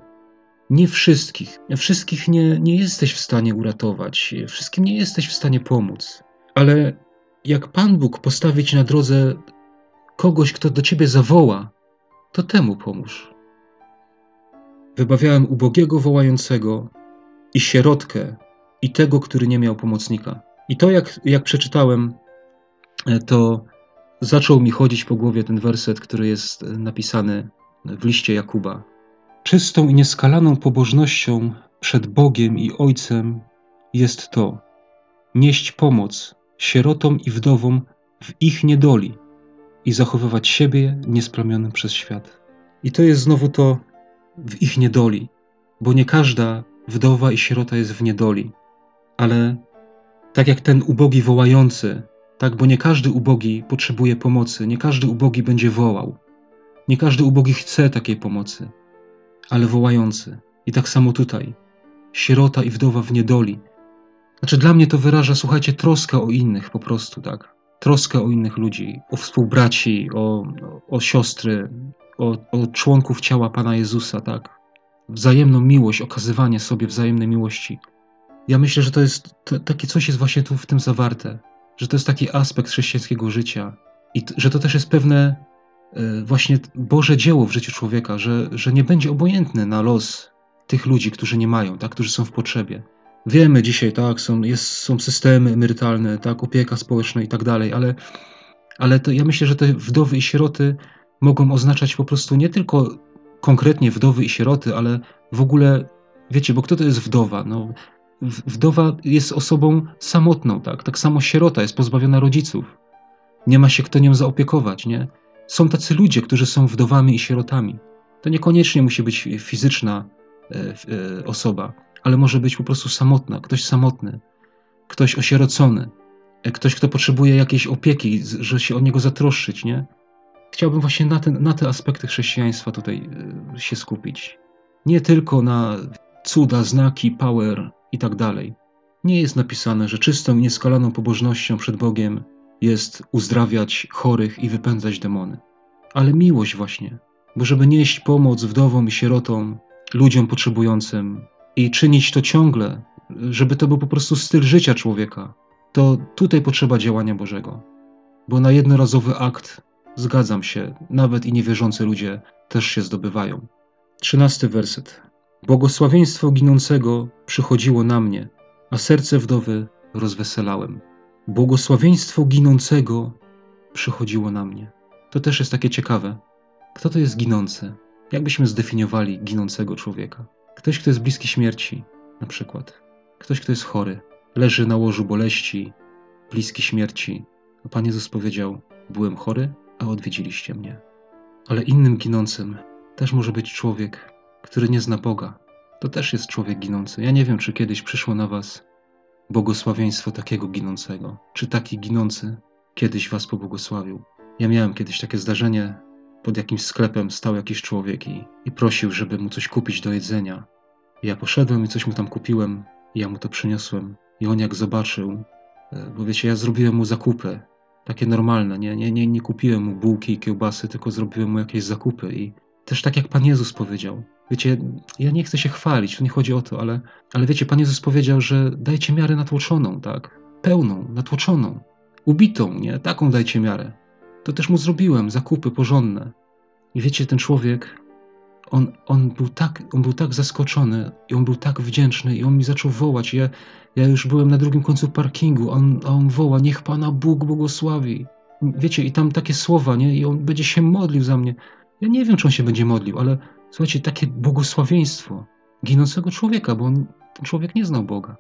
Nie wszystkich. Wszystkich nie, nie jesteś w stanie uratować, wszystkim nie jesteś w stanie pomóc. Ale jak Pan Bóg postawić na drodze kogoś, kto do ciebie zawoła, to temu pomóż. Wybawiałem ubogiego wołającego i sierotkę i tego, który nie miał pomocnika. I to, jak, jak przeczytałem, e, to zaczął mi chodzić po głowie ten werset, który jest napisany w liście Jakuba. Czystą i nieskalaną pobożnością przed Bogiem i Ojcem jest to nieść pomoc sierotom i wdowom w ich niedoli i zachowywać siebie niesplamionym przez świat. I to jest znowu to w ich niedoli, bo nie każda wdowa i sierota jest w niedoli ale tak jak ten ubogi wołający, tak, bo nie każdy ubogi potrzebuje pomocy, nie każdy ubogi będzie wołał, nie każdy ubogi chce takiej pomocy, ale wołający. I tak samo tutaj, sierota i wdowa w niedoli. Znaczy, dla mnie to wyraża, słuchajcie, troskę o innych po prostu, tak. Troskę o innych ludzi, o współbraci, o, o siostry, o, o członków ciała Pana Jezusa, tak. Wzajemną miłość, okazywanie sobie wzajemnej miłości. Ja myślę, że to jest to, takie coś jest właśnie tu w tym zawarte, że to jest taki aspekt chrześcijańskiego życia i t, że to też jest pewne y, właśnie Boże dzieło w życiu człowieka, że, że nie będzie obojętny na los tych ludzi, którzy nie mają, tak, którzy są w potrzebie. Wiemy dzisiaj, tak, są, jest, są systemy emerytalne, tak, opieka społeczna i tak dalej, ale, ale to ja myślę, że te wdowy i sieroty mogą oznaczać po prostu nie tylko konkretnie wdowy i sieroty, ale w ogóle, wiecie, bo kto to jest wdowa? No, wdowa jest osobą samotną, tak? Tak samo sierota jest pozbawiona rodziców. Nie ma się kto nią zaopiekować, nie? Są tacy ludzie, którzy są wdowami i sierotami. To niekoniecznie musi być fizyczna e, e, osoba, ale może być po prostu samotna, ktoś samotny, ktoś osierocony, e, ktoś, kto potrzebuje jakiejś opieki, że się o niego zatroszczyć, nie? Chciałbym właśnie na, ten, na te aspekty chrześcijaństwa tutaj się skupić. Nie tylko na cuda, znaki, power, i tak dalej. Nie jest napisane, że czystą i nieskalaną pobożnością przed Bogiem jest uzdrawiać chorych i wypędzać demony. Ale miłość właśnie, bo żeby nieść pomoc wdowom i sierotom, ludziom potrzebującym i czynić to ciągle, żeby to był po prostu styl życia człowieka, to tutaj potrzeba działania Bożego. Bo na jednorazowy akt, zgadzam się, nawet i niewierzący ludzie też się zdobywają. Trzynasty werset. Błogosławieństwo ginącego przychodziło na mnie, a serce wdowy rozweselałem. Błogosławieństwo ginącego przychodziło na mnie. To też jest takie ciekawe. Kto to jest ginący? Jak byśmy zdefiniowali ginącego człowieka? Ktoś, kto jest bliski śmierci, na przykład. ktoś, kto jest chory, leży na łożu boleści, bliski śmierci. A Pan Jezus powiedział: Byłem chory, a odwiedziliście mnie. Ale innym ginącym też może być człowiek, który nie zna Boga. To też jest człowiek ginący. Ja nie wiem, czy kiedyś przyszło na Was błogosławieństwo takiego ginącego, czy taki ginący kiedyś Was pobłogosławił. Ja miałem kiedyś takie zdarzenie. Pod jakimś sklepem stał jakiś człowiek i, i prosił, żeby mu coś kupić do jedzenia. Ja poszedłem i coś mu tam kupiłem, i ja mu to przyniosłem. I on jak zobaczył, e, bo wiecie, ja zrobiłem mu zakupy, takie normalne, nie, nie, nie, nie kupiłem mu bułki i kiełbasy, tylko zrobiłem mu jakieś zakupy i też tak jak Pan Jezus powiedział. Wiecie, ja nie chcę się chwalić, tu nie chodzi o to, ale, ale wiecie, Pan Jezus powiedział, że dajcie miarę natłoczoną, tak? Pełną, natłoczoną, ubitą, nie? Taką dajcie miarę. To też mu zrobiłem, zakupy porządne. I wiecie, ten człowiek, on, on, był tak, on był tak zaskoczony i on był tak wdzięczny i on mi zaczął wołać. Ja, ja już byłem na drugim końcu parkingu, on, a on woła, niech Pana Bóg błogosławi. Wiecie, i tam takie słowa, nie? I on będzie się modlił za mnie. Ja nie wiem, czy on się będzie modlił, ale słuchajcie, takie błogosławieństwo ginącego człowieka, bo on, ten człowiek nie znał Boga.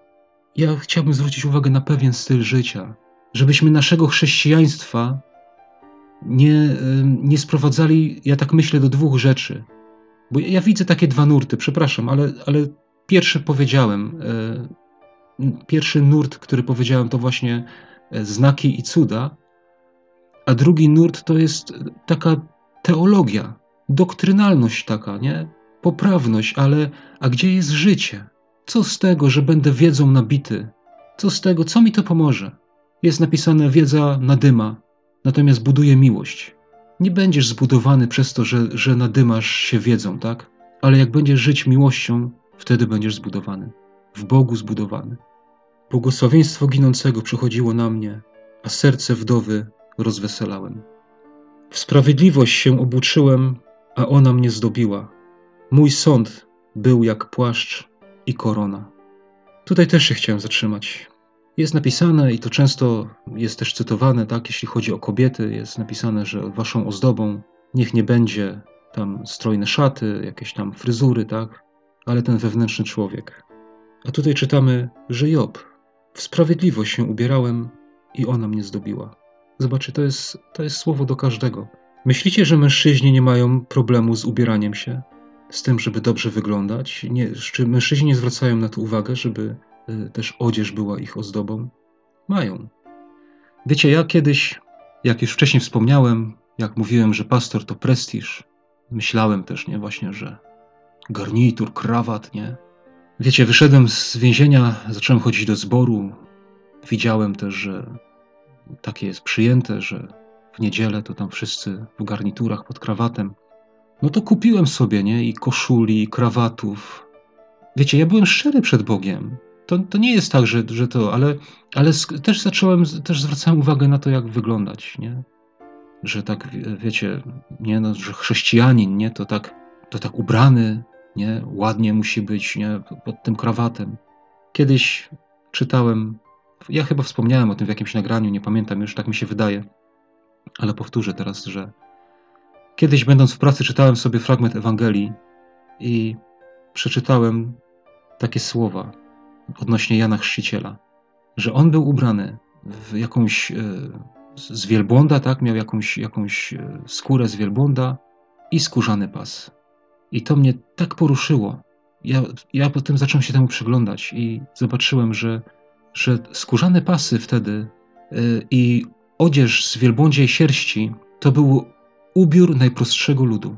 Ja chciałbym zwrócić uwagę na pewien styl życia, żebyśmy naszego chrześcijaństwa nie, nie sprowadzali, ja tak myślę, do dwóch rzeczy. Bo ja widzę takie dwa nurty, przepraszam, ale, ale pierwszy powiedziałem, e, pierwszy nurt, który powiedziałem, to właśnie e, znaki i cuda, a drugi nurt to jest taka teologia, doktrynalność taka, nie? Poprawność, ale a gdzie jest życie? Co z tego, że będę wiedzą nabity? Co z tego, co mi to pomoże? Jest napisane wiedza nadyma, natomiast buduje miłość. Nie będziesz zbudowany przez to, że, że nadymasz się wiedzą, tak? Ale jak będziesz żyć miłością, wtedy będziesz zbudowany. W Bogu zbudowany. Błogosławieństwo ginącego przychodziło na mnie, a serce wdowy rozweselałem. W sprawiedliwość się obuczyłem, a ona mnie zdobiła. Mój sąd był jak płaszcz i korona. Tutaj też się chciałem zatrzymać. Jest napisane, i to często jest też cytowane, tak, jeśli chodzi o kobiety, jest napisane, że waszą ozdobą niech nie będzie tam strojne szaty, jakieś tam fryzury, tak, ale ten wewnętrzny człowiek. A tutaj czytamy, że Job, w sprawiedliwość się ubierałem i ona mnie zdobiła. Zobaczcie, to jest, to jest słowo do każdego. Myślicie, że mężczyźni nie mają problemu z ubieraniem się? Z tym, żeby dobrze wyglądać? Nie, czy mężczyźni nie zwracają na to uwagę, żeby y, też odzież była ich ozdobą? Mają. Wiecie, ja kiedyś, jak już wcześniej wspomniałem, jak mówiłem, że pastor to prestiż, myślałem też, nie, właśnie, że garnitur, krawat, nie. Wiecie, wyszedłem z więzienia, zacząłem chodzić do zboru. Widziałem też, że takie jest przyjęte, że w niedzielę to tam wszyscy w garniturach pod krawatem. No to kupiłem sobie, nie? I koszuli, i krawatów. Wiecie, ja byłem szczery przed Bogiem. To, to nie jest tak, że, że to, ale, ale też zacząłem, też zwracałem uwagę na to, jak wyglądać, nie? Że tak, wiecie, nie, no, że chrześcijanin, nie? To tak, to tak ubrany, nie? Ładnie musi być, nie? Pod tym krawatem. Kiedyś czytałem ja chyba wspomniałem o tym w jakimś nagraniu, nie pamiętam już, tak mi się wydaje, ale powtórzę teraz, że kiedyś będąc w pracy czytałem sobie fragment Ewangelii i przeczytałem takie słowa odnośnie Jana Chrzciciela, że on był ubrany w jakąś e, z wielbłąda, tak, miał jakąś, jakąś e, skórę z wielbłąda i skórzany pas. I to mnie tak poruszyło. Ja, ja potem zacząłem się temu przyglądać i zobaczyłem, że że skórzane pasy wtedy y, i odzież z wielbłądziej sierści to był ubiór najprostszego ludu.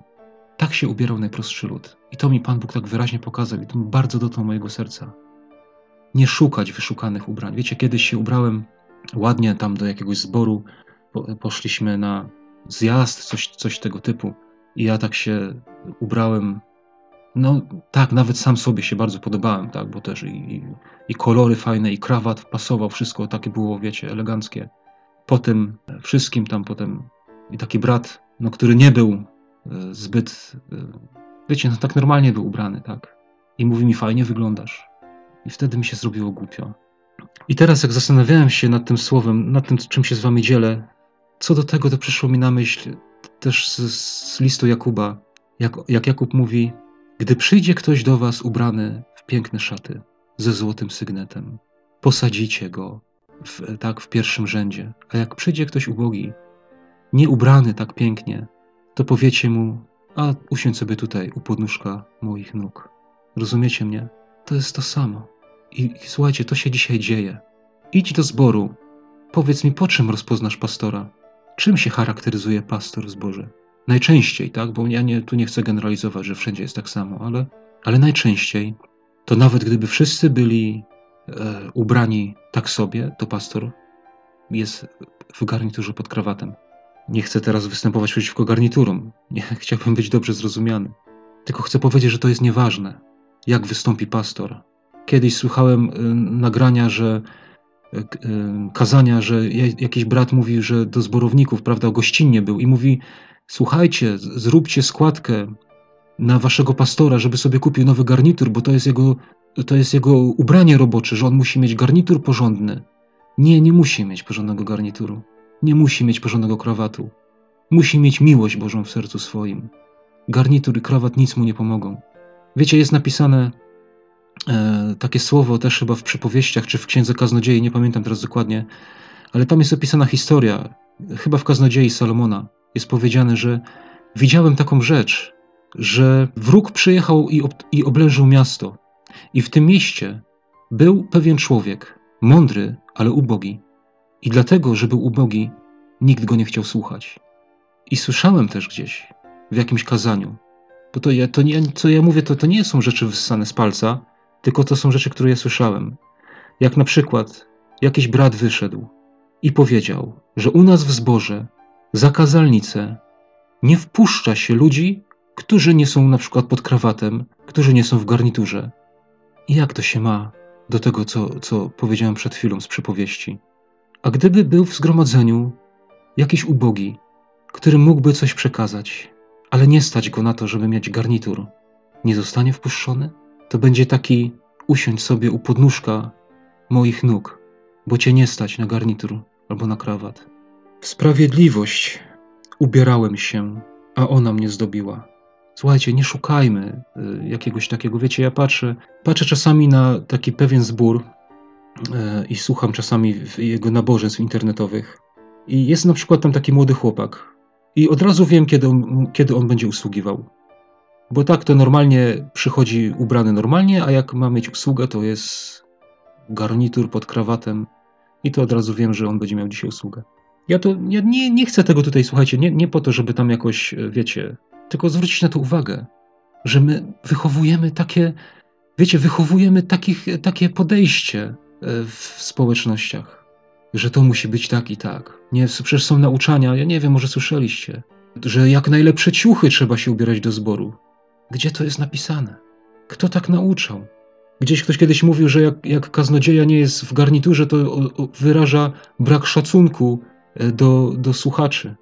Tak się ubierał najprostszy lud. I to mi Pan Bóg tak wyraźnie pokazał i to bardzo dotknął mojego serca. Nie szukać wyszukanych ubrań. Wiecie, kiedyś się ubrałem ładnie tam do jakiegoś zboru, poszliśmy na zjazd, coś, coś tego typu. I ja tak się ubrałem no tak, nawet sam sobie się bardzo podobałem, tak, bo też i, i, kolory fajne, i krawat pasował, wszystko takie było, wiecie, eleganckie. Po tym wszystkim tam potem i taki brat, no, który nie był e, zbyt, e, wiecie, no tak normalnie był ubrany, tak. I mówi mi, fajnie wyglądasz. I wtedy mi się zrobiło głupio. I teraz, jak zastanawiałem się nad tym słowem, nad tym, czym się z wami dzielę, co do tego, to przyszło mi na myśl też z, z listu Jakuba. Jak, jak Jakub mówi, gdy przyjdzie ktoś do was ubrany w piękne szaty, ze złotym sygnetem. Posadzicie go w, tak w pierwszym rzędzie. A jak przyjdzie ktoś ubogi, nie ubrany tak pięknie, to powiecie mu, a usiądź sobie tutaj u podnóżka moich nóg. Rozumiecie mnie? To jest to samo. I, I, słuchajcie, to się dzisiaj dzieje. Idź do zboru. Powiedz mi, po czym rozpoznasz pastora? Czym się charakteryzuje pastor w zborze? Najczęściej, tak? Bo ja nie, tu nie chcę generalizować, że wszędzie jest tak samo, ale, ale najczęściej to nawet gdyby wszyscy byli ubrani tak sobie, to pastor jest w garniturze pod krawatem. Nie chcę teraz występować przeciwko garniturom. Nie, *laughs* chciałbym być dobrze zrozumiany. Tylko chcę powiedzieć, że to jest nieważne, jak wystąpi pastor. Kiedyś słuchałem y, nagrania, że y, kazania, że jakiś brat mówi, że do zborowników, prawda, gościnnie był i mówi: Słuchajcie, zróbcie składkę na waszego pastora, żeby sobie kupił nowy garnitur, bo to jest jego, to jest jego ubranie robocze, że on musi mieć garnitur porządny. Nie, nie musi mieć porządnego garnituru. Nie musi mieć porządnego krawatu. Musi mieć miłość Bożą w sercu swoim. Garnitur i krawat nic mu nie pomogą. Wiecie, jest napisane e, takie słowo też chyba w przypowieściach, czy w Księdze Kaznodziei, nie pamiętam teraz dokładnie, ale tam jest opisana historia, chyba w Kaznodziei Salomona. Jest powiedziane, że widziałem taką rzecz, że wróg przyjechał i, ob, i oblężył miasto. I w tym mieście był pewien człowiek, mądry, ale ubogi. I dlatego, że był ubogi, nikt go nie chciał słuchać. I słyszałem też gdzieś, w jakimś kazaniu, bo to, ja, to nie, co ja mówię, to, to nie są rzeczy wyssane z palca, tylko to są rzeczy, które ja słyszałem. Jak na przykład jakiś brat wyszedł i powiedział, że u nas w zborze za kazalnicę nie wpuszcza się ludzi, którzy nie są na przykład pod krawatem, którzy nie są w garniturze. Jak to się ma do tego, co, co powiedziałem przed chwilą z przypowieści? A gdyby był w zgromadzeniu jakiś ubogi, który mógłby coś przekazać, ale nie stać go na to, żeby mieć garnitur, nie zostanie wpuszczony? To będzie taki usiądź sobie u podnóżka moich nóg, bo cię nie stać na garnitur albo na krawat. W sprawiedliwość ubierałem się, a ona mnie zdobiła. Słuchajcie, nie szukajmy y, jakiegoś takiego, wiecie, ja patrzę, patrzę czasami na taki pewien zbór y, i słucham czasami jego nabożeństw internetowych. I jest na przykład tam taki młody chłopak. I od razu wiem, kiedy on, kiedy on będzie usługiwał. Bo tak to normalnie przychodzi ubrany normalnie, a jak ma mieć usługę, to jest garnitur pod krawatem. I to od razu wiem, że on będzie miał dzisiaj usługę. Ja to ja nie, nie chcę tego tutaj, słuchajcie, nie, nie po to, żeby tam jakoś, wiecie, tylko zwrócić na to uwagę, że my wychowujemy takie, wiecie, wychowujemy takich, takie podejście e, w społecznościach, że to musi być tak i tak. Nie, przecież są nauczania, ja nie wiem, może słyszeliście, że jak najlepsze ciuchy trzeba się ubierać do zboru. Gdzie to jest napisane? Kto tak nauczał? Gdzieś ktoś kiedyś mówił, że jak, jak kaznodzieja nie jest w garniturze, to o, o, wyraża brak szacunku e, do, do słuchaczy.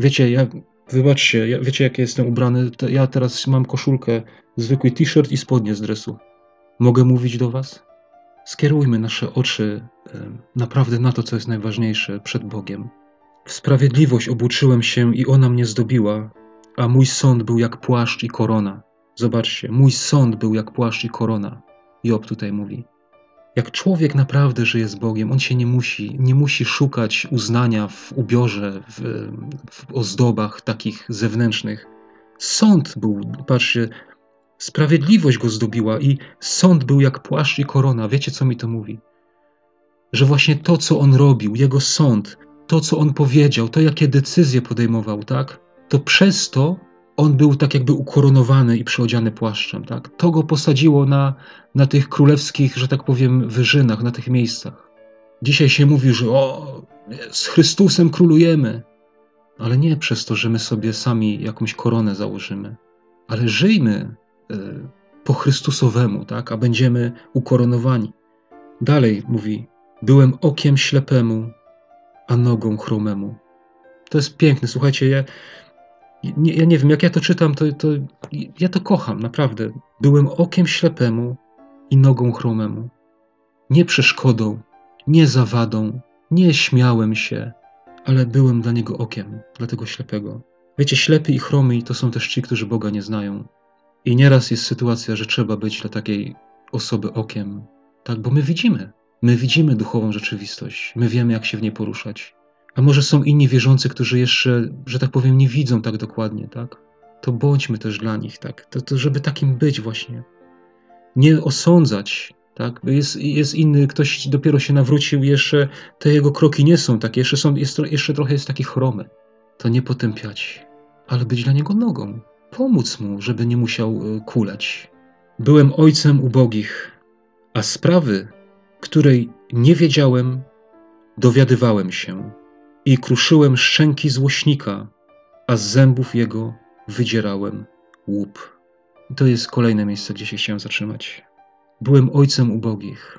Wiecie, ja Wybaczcie, ja, wiecie jak jestem ubrany? Ja teraz mam koszulkę, zwykły t-shirt i spodnie z dresu. Mogę mówić do was? Skierujmy nasze oczy naprawdę na to, co jest najważniejsze przed Bogiem. W sprawiedliwość obuczyłem się i ona mnie zdobiła, a mój sąd był jak płaszcz i korona. Zobaczcie, mój sąd był jak płaszcz i korona. Job tutaj mówi. Jak człowiek naprawdę żyje z Bogiem, on się nie musi, nie musi szukać uznania w ubiorze, w, w ozdobach takich zewnętrznych. Sąd był, patrzcie, sprawiedliwość go zdobiła i sąd był jak płaszcz i korona. Wiecie, co mi to mówi? Że właśnie to, co on robił, jego sąd, to, co on powiedział, to, jakie decyzje podejmował, tak? To przez to on był tak jakby ukoronowany i przyodziany płaszczem. Tak? To go posadziło na, na tych królewskich, że tak powiem, wyżynach, na tych miejscach. Dzisiaj się mówi, że o, z Chrystusem królujemy, ale nie przez to, że my sobie sami jakąś koronę założymy, ale żyjmy y, po Chrystusowemu, tak? a będziemy ukoronowani. Dalej mówi, byłem okiem ślepemu, a nogą chromemu. To jest piękne. Słuchajcie, ja, nie, ja nie wiem, jak ja to czytam, to, to ja to kocham, naprawdę. Byłem okiem ślepemu i nogą chromemu. Nie przeszkodą, nie zawadą, nie śmiałem się, ale byłem dla niego okiem, dla tego ślepego. Wiecie, ślepy i chromy to są też ci, którzy Boga nie znają. I nieraz jest sytuacja, że trzeba być dla takiej osoby okiem, tak, bo my widzimy. My widzimy duchową rzeczywistość, my wiemy, jak się w niej poruszać. A może są inni wierzący, którzy jeszcze, że tak powiem, nie widzą tak dokładnie, tak? To bądźmy też dla nich, tak? To, to żeby takim być właśnie. Nie osądzać, tak? Jest, jest inny, ktoś dopiero się nawrócił, jeszcze te jego kroki nie są takie, jeszcze, są, jest, jeszcze trochę jest taki chromy. To nie potępiać, ale być dla niego nogą. Pomóc mu, żeby nie musiał y, kuleć. Byłem ojcem ubogich, a sprawy, której nie wiedziałem, dowiadywałem się i kruszyłem szczęki złośnika, a z zębów jego wydzierałem łup. I to jest kolejne miejsce, gdzie się chciałem zatrzymać. Byłem ojcem ubogich,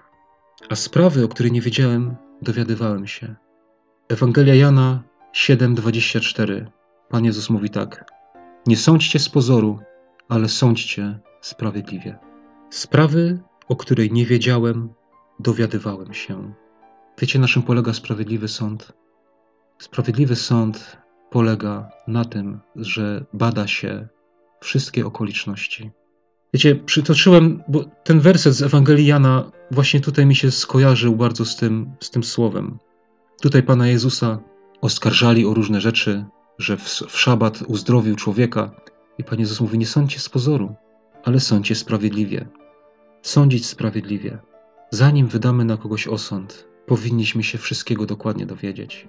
a sprawy, o której nie wiedziałem, dowiadywałem się. Ewangelia Jana 7:24. Pan Jezus mówi tak: Nie sądźcie z pozoru, ale sądźcie sprawiedliwie. Sprawy, o której nie wiedziałem, dowiadywałem się. Wiecie, na czym polega sprawiedliwy sąd? Sprawiedliwy sąd polega na tym, że bada się wszystkie okoliczności. Wiecie, przytoczyłem, bo ten werset z Ewangelii Jana właśnie tutaj mi się skojarzył bardzo z tym, z tym słowem. Tutaj Pana Jezusa oskarżali o różne rzeczy, że w, w szabat uzdrowił człowieka. I Pan Jezus mówi, nie sądźcie z pozoru, ale sądźcie sprawiedliwie. Sądzić sprawiedliwie. Zanim wydamy na kogoś osąd, powinniśmy się wszystkiego dokładnie dowiedzieć.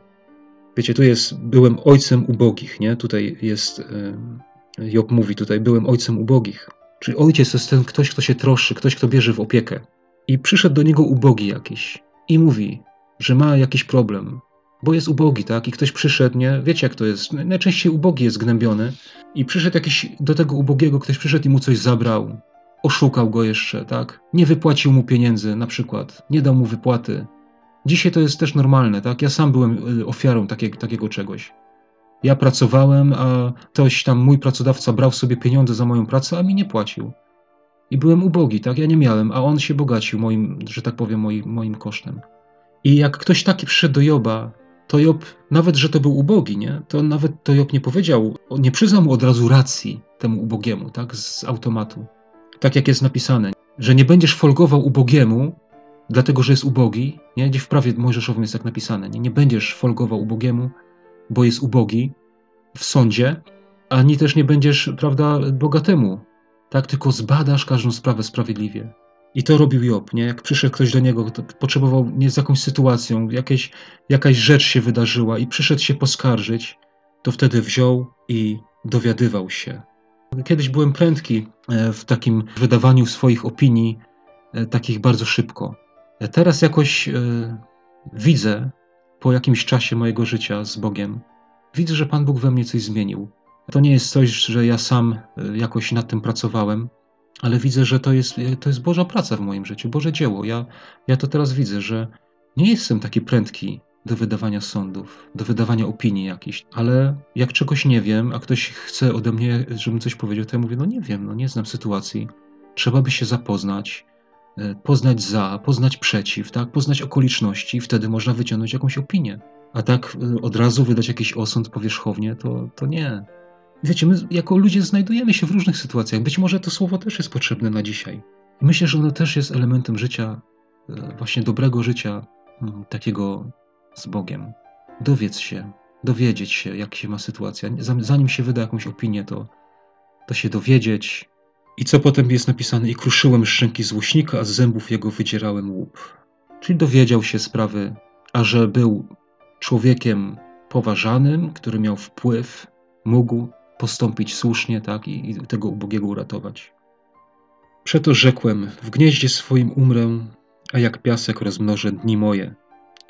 Wiecie, tu jest, byłem ojcem ubogich, nie? Tutaj jest, Job mówi tutaj, byłem ojcem ubogich. Czyli ojciec to jest ten ktoś, kto się troszczy, ktoś, kto bierze w opiekę. I przyszedł do niego ubogi jakiś i mówi, że ma jakiś problem, bo jest ubogi, tak? I ktoś przyszedł, nie? Wiecie, jak to jest? Najczęściej ubogi jest gnębiony. I przyszedł jakiś do tego ubogiego, ktoś przyszedł i mu coś zabrał. Oszukał go jeszcze, tak? Nie wypłacił mu pieniędzy, na przykład. Nie dał mu wypłaty. Dzisiaj to jest też normalne, tak? Ja sam byłem y, ofiarą takiego, takiego czegoś. Ja pracowałem, a ktoś tam, mój pracodawca brał sobie pieniądze za moją pracę, a mi nie płacił. I byłem ubogi, tak? Ja nie miałem, a on się bogacił moim, że tak powiem, moim, moim kosztem. I jak ktoś taki przyszedł do Joba, to Job, nawet że to był ubogi, nie? To nawet to Job nie powiedział, nie przyznał mu od razu racji temu ubogiemu, tak? Z automatu. Tak jak jest napisane, że nie będziesz folgował ubogiemu, dlatego że jest ubogi, nie? Gdzie w prawie mojżeszowym jest tak napisane, nie? Nie będziesz folgował ubogiemu, bo jest ubogi w sądzie, ani też nie będziesz, prawda, bogatemu, tak? Tylko zbadasz każdą sprawę sprawiedliwie. I to robił Job, nie? Jak przyszedł ktoś do niego, potrzebował nie z jakąś sytuacją, jakieś, jakaś rzecz się wydarzyła i przyszedł się poskarżyć, to wtedy wziął i dowiadywał się. Kiedyś byłem prędki e, w takim wydawaniu swoich opinii, e, takich bardzo szybko. E, teraz jakoś widzę, po jakimś czasie mojego życia z Bogiem, widzę, że Pan Bóg we mnie coś zmienił. To nie jest coś, że ja sam jakoś nad tym pracowałem, ale widzę, że to jest, to jest Boża praca w moim życiu, Boże dzieło. Ja, ja to teraz widzę, że nie jestem taki prędki do wydawania sądów, do wydawania opinii jakichś, ale jak czegoś nie wiem, a ktoś chce ode mnie, żebym coś powiedział, to ja mówię, no nie wiem, no nie znam sytuacji. Trzeba by się zapoznać, e, poznać za, poznać przeciw, tak? poznać okoliczności i wtedy można wyciągnąć jakąś opinię. A tak e, od razu wydać jakiś osąd powierzchownie, to, to nie. Wiecie, my jako ludzie znajdujemy się w różnych sytuacjach. Być może to słowo też jest potrzebne na dzisiaj. Myślę, że ono też jest elementem życia, e, właśnie dobrego życia, takiego z Bogiem. Dowiedz się, dowiedzieć się, jak się ma sytuacja. Zanim się wyda jakąś opinię, to, to się dowiedzieć. I co potem jest napisane? I kruszyłem szczęki złośnika, a z zębów jego wydzierałem łup. Czyli dowiedział się sprawy, a że był człowiekiem poważanym, który miał wpływ, mógł postąpić słusznie, tak, i, i tego ubogiego uratować. Przeto rzekłem, w gnieździe swoim umrę, a jak piasek rozmnożę dni moje.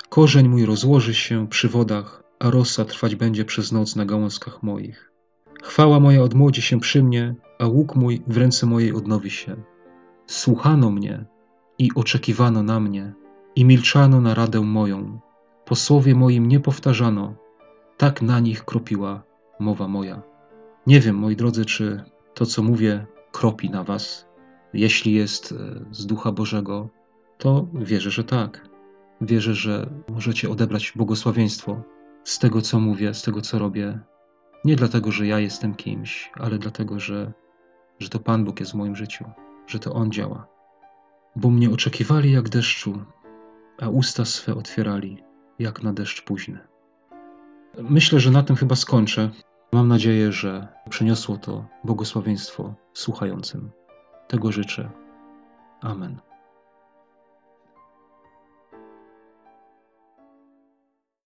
Korzeń mój rozłoży się przy wodach, a rosa trwać będzie przez noc na gałązkach moich. Chwała moja odmłodzi się przy mnie, a łuk mój w ręce mojej odnowi się. Słuchano mnie i oczekiwano na mnie, i milczano na radę moją. Po słowie moim nie powtarzano, tak na nich kropiła mowa moja. Nie wiem, moi drodzy, czy to, co mówię, kropi na Was. Jeśli jest e, z Ducha Bożego, to wierzę, że tak. Wierzę, że możecie odebrać błogosławieństwo z tego, co mówię, z tego, co robię. Nie dlatego, że ja jestem kimś, ale dlatego, że, że to Pan Bóg jest w moim życiu, że to On działa. bo mnie oczekiwali jak deszczu, a usta swe otwierali jak na deszcz późny. Myślę, że na tym chyba skończę. Mam nadzieję, że przyniosło to błogosławieństwo słuchającym. Tego życzę. Amen.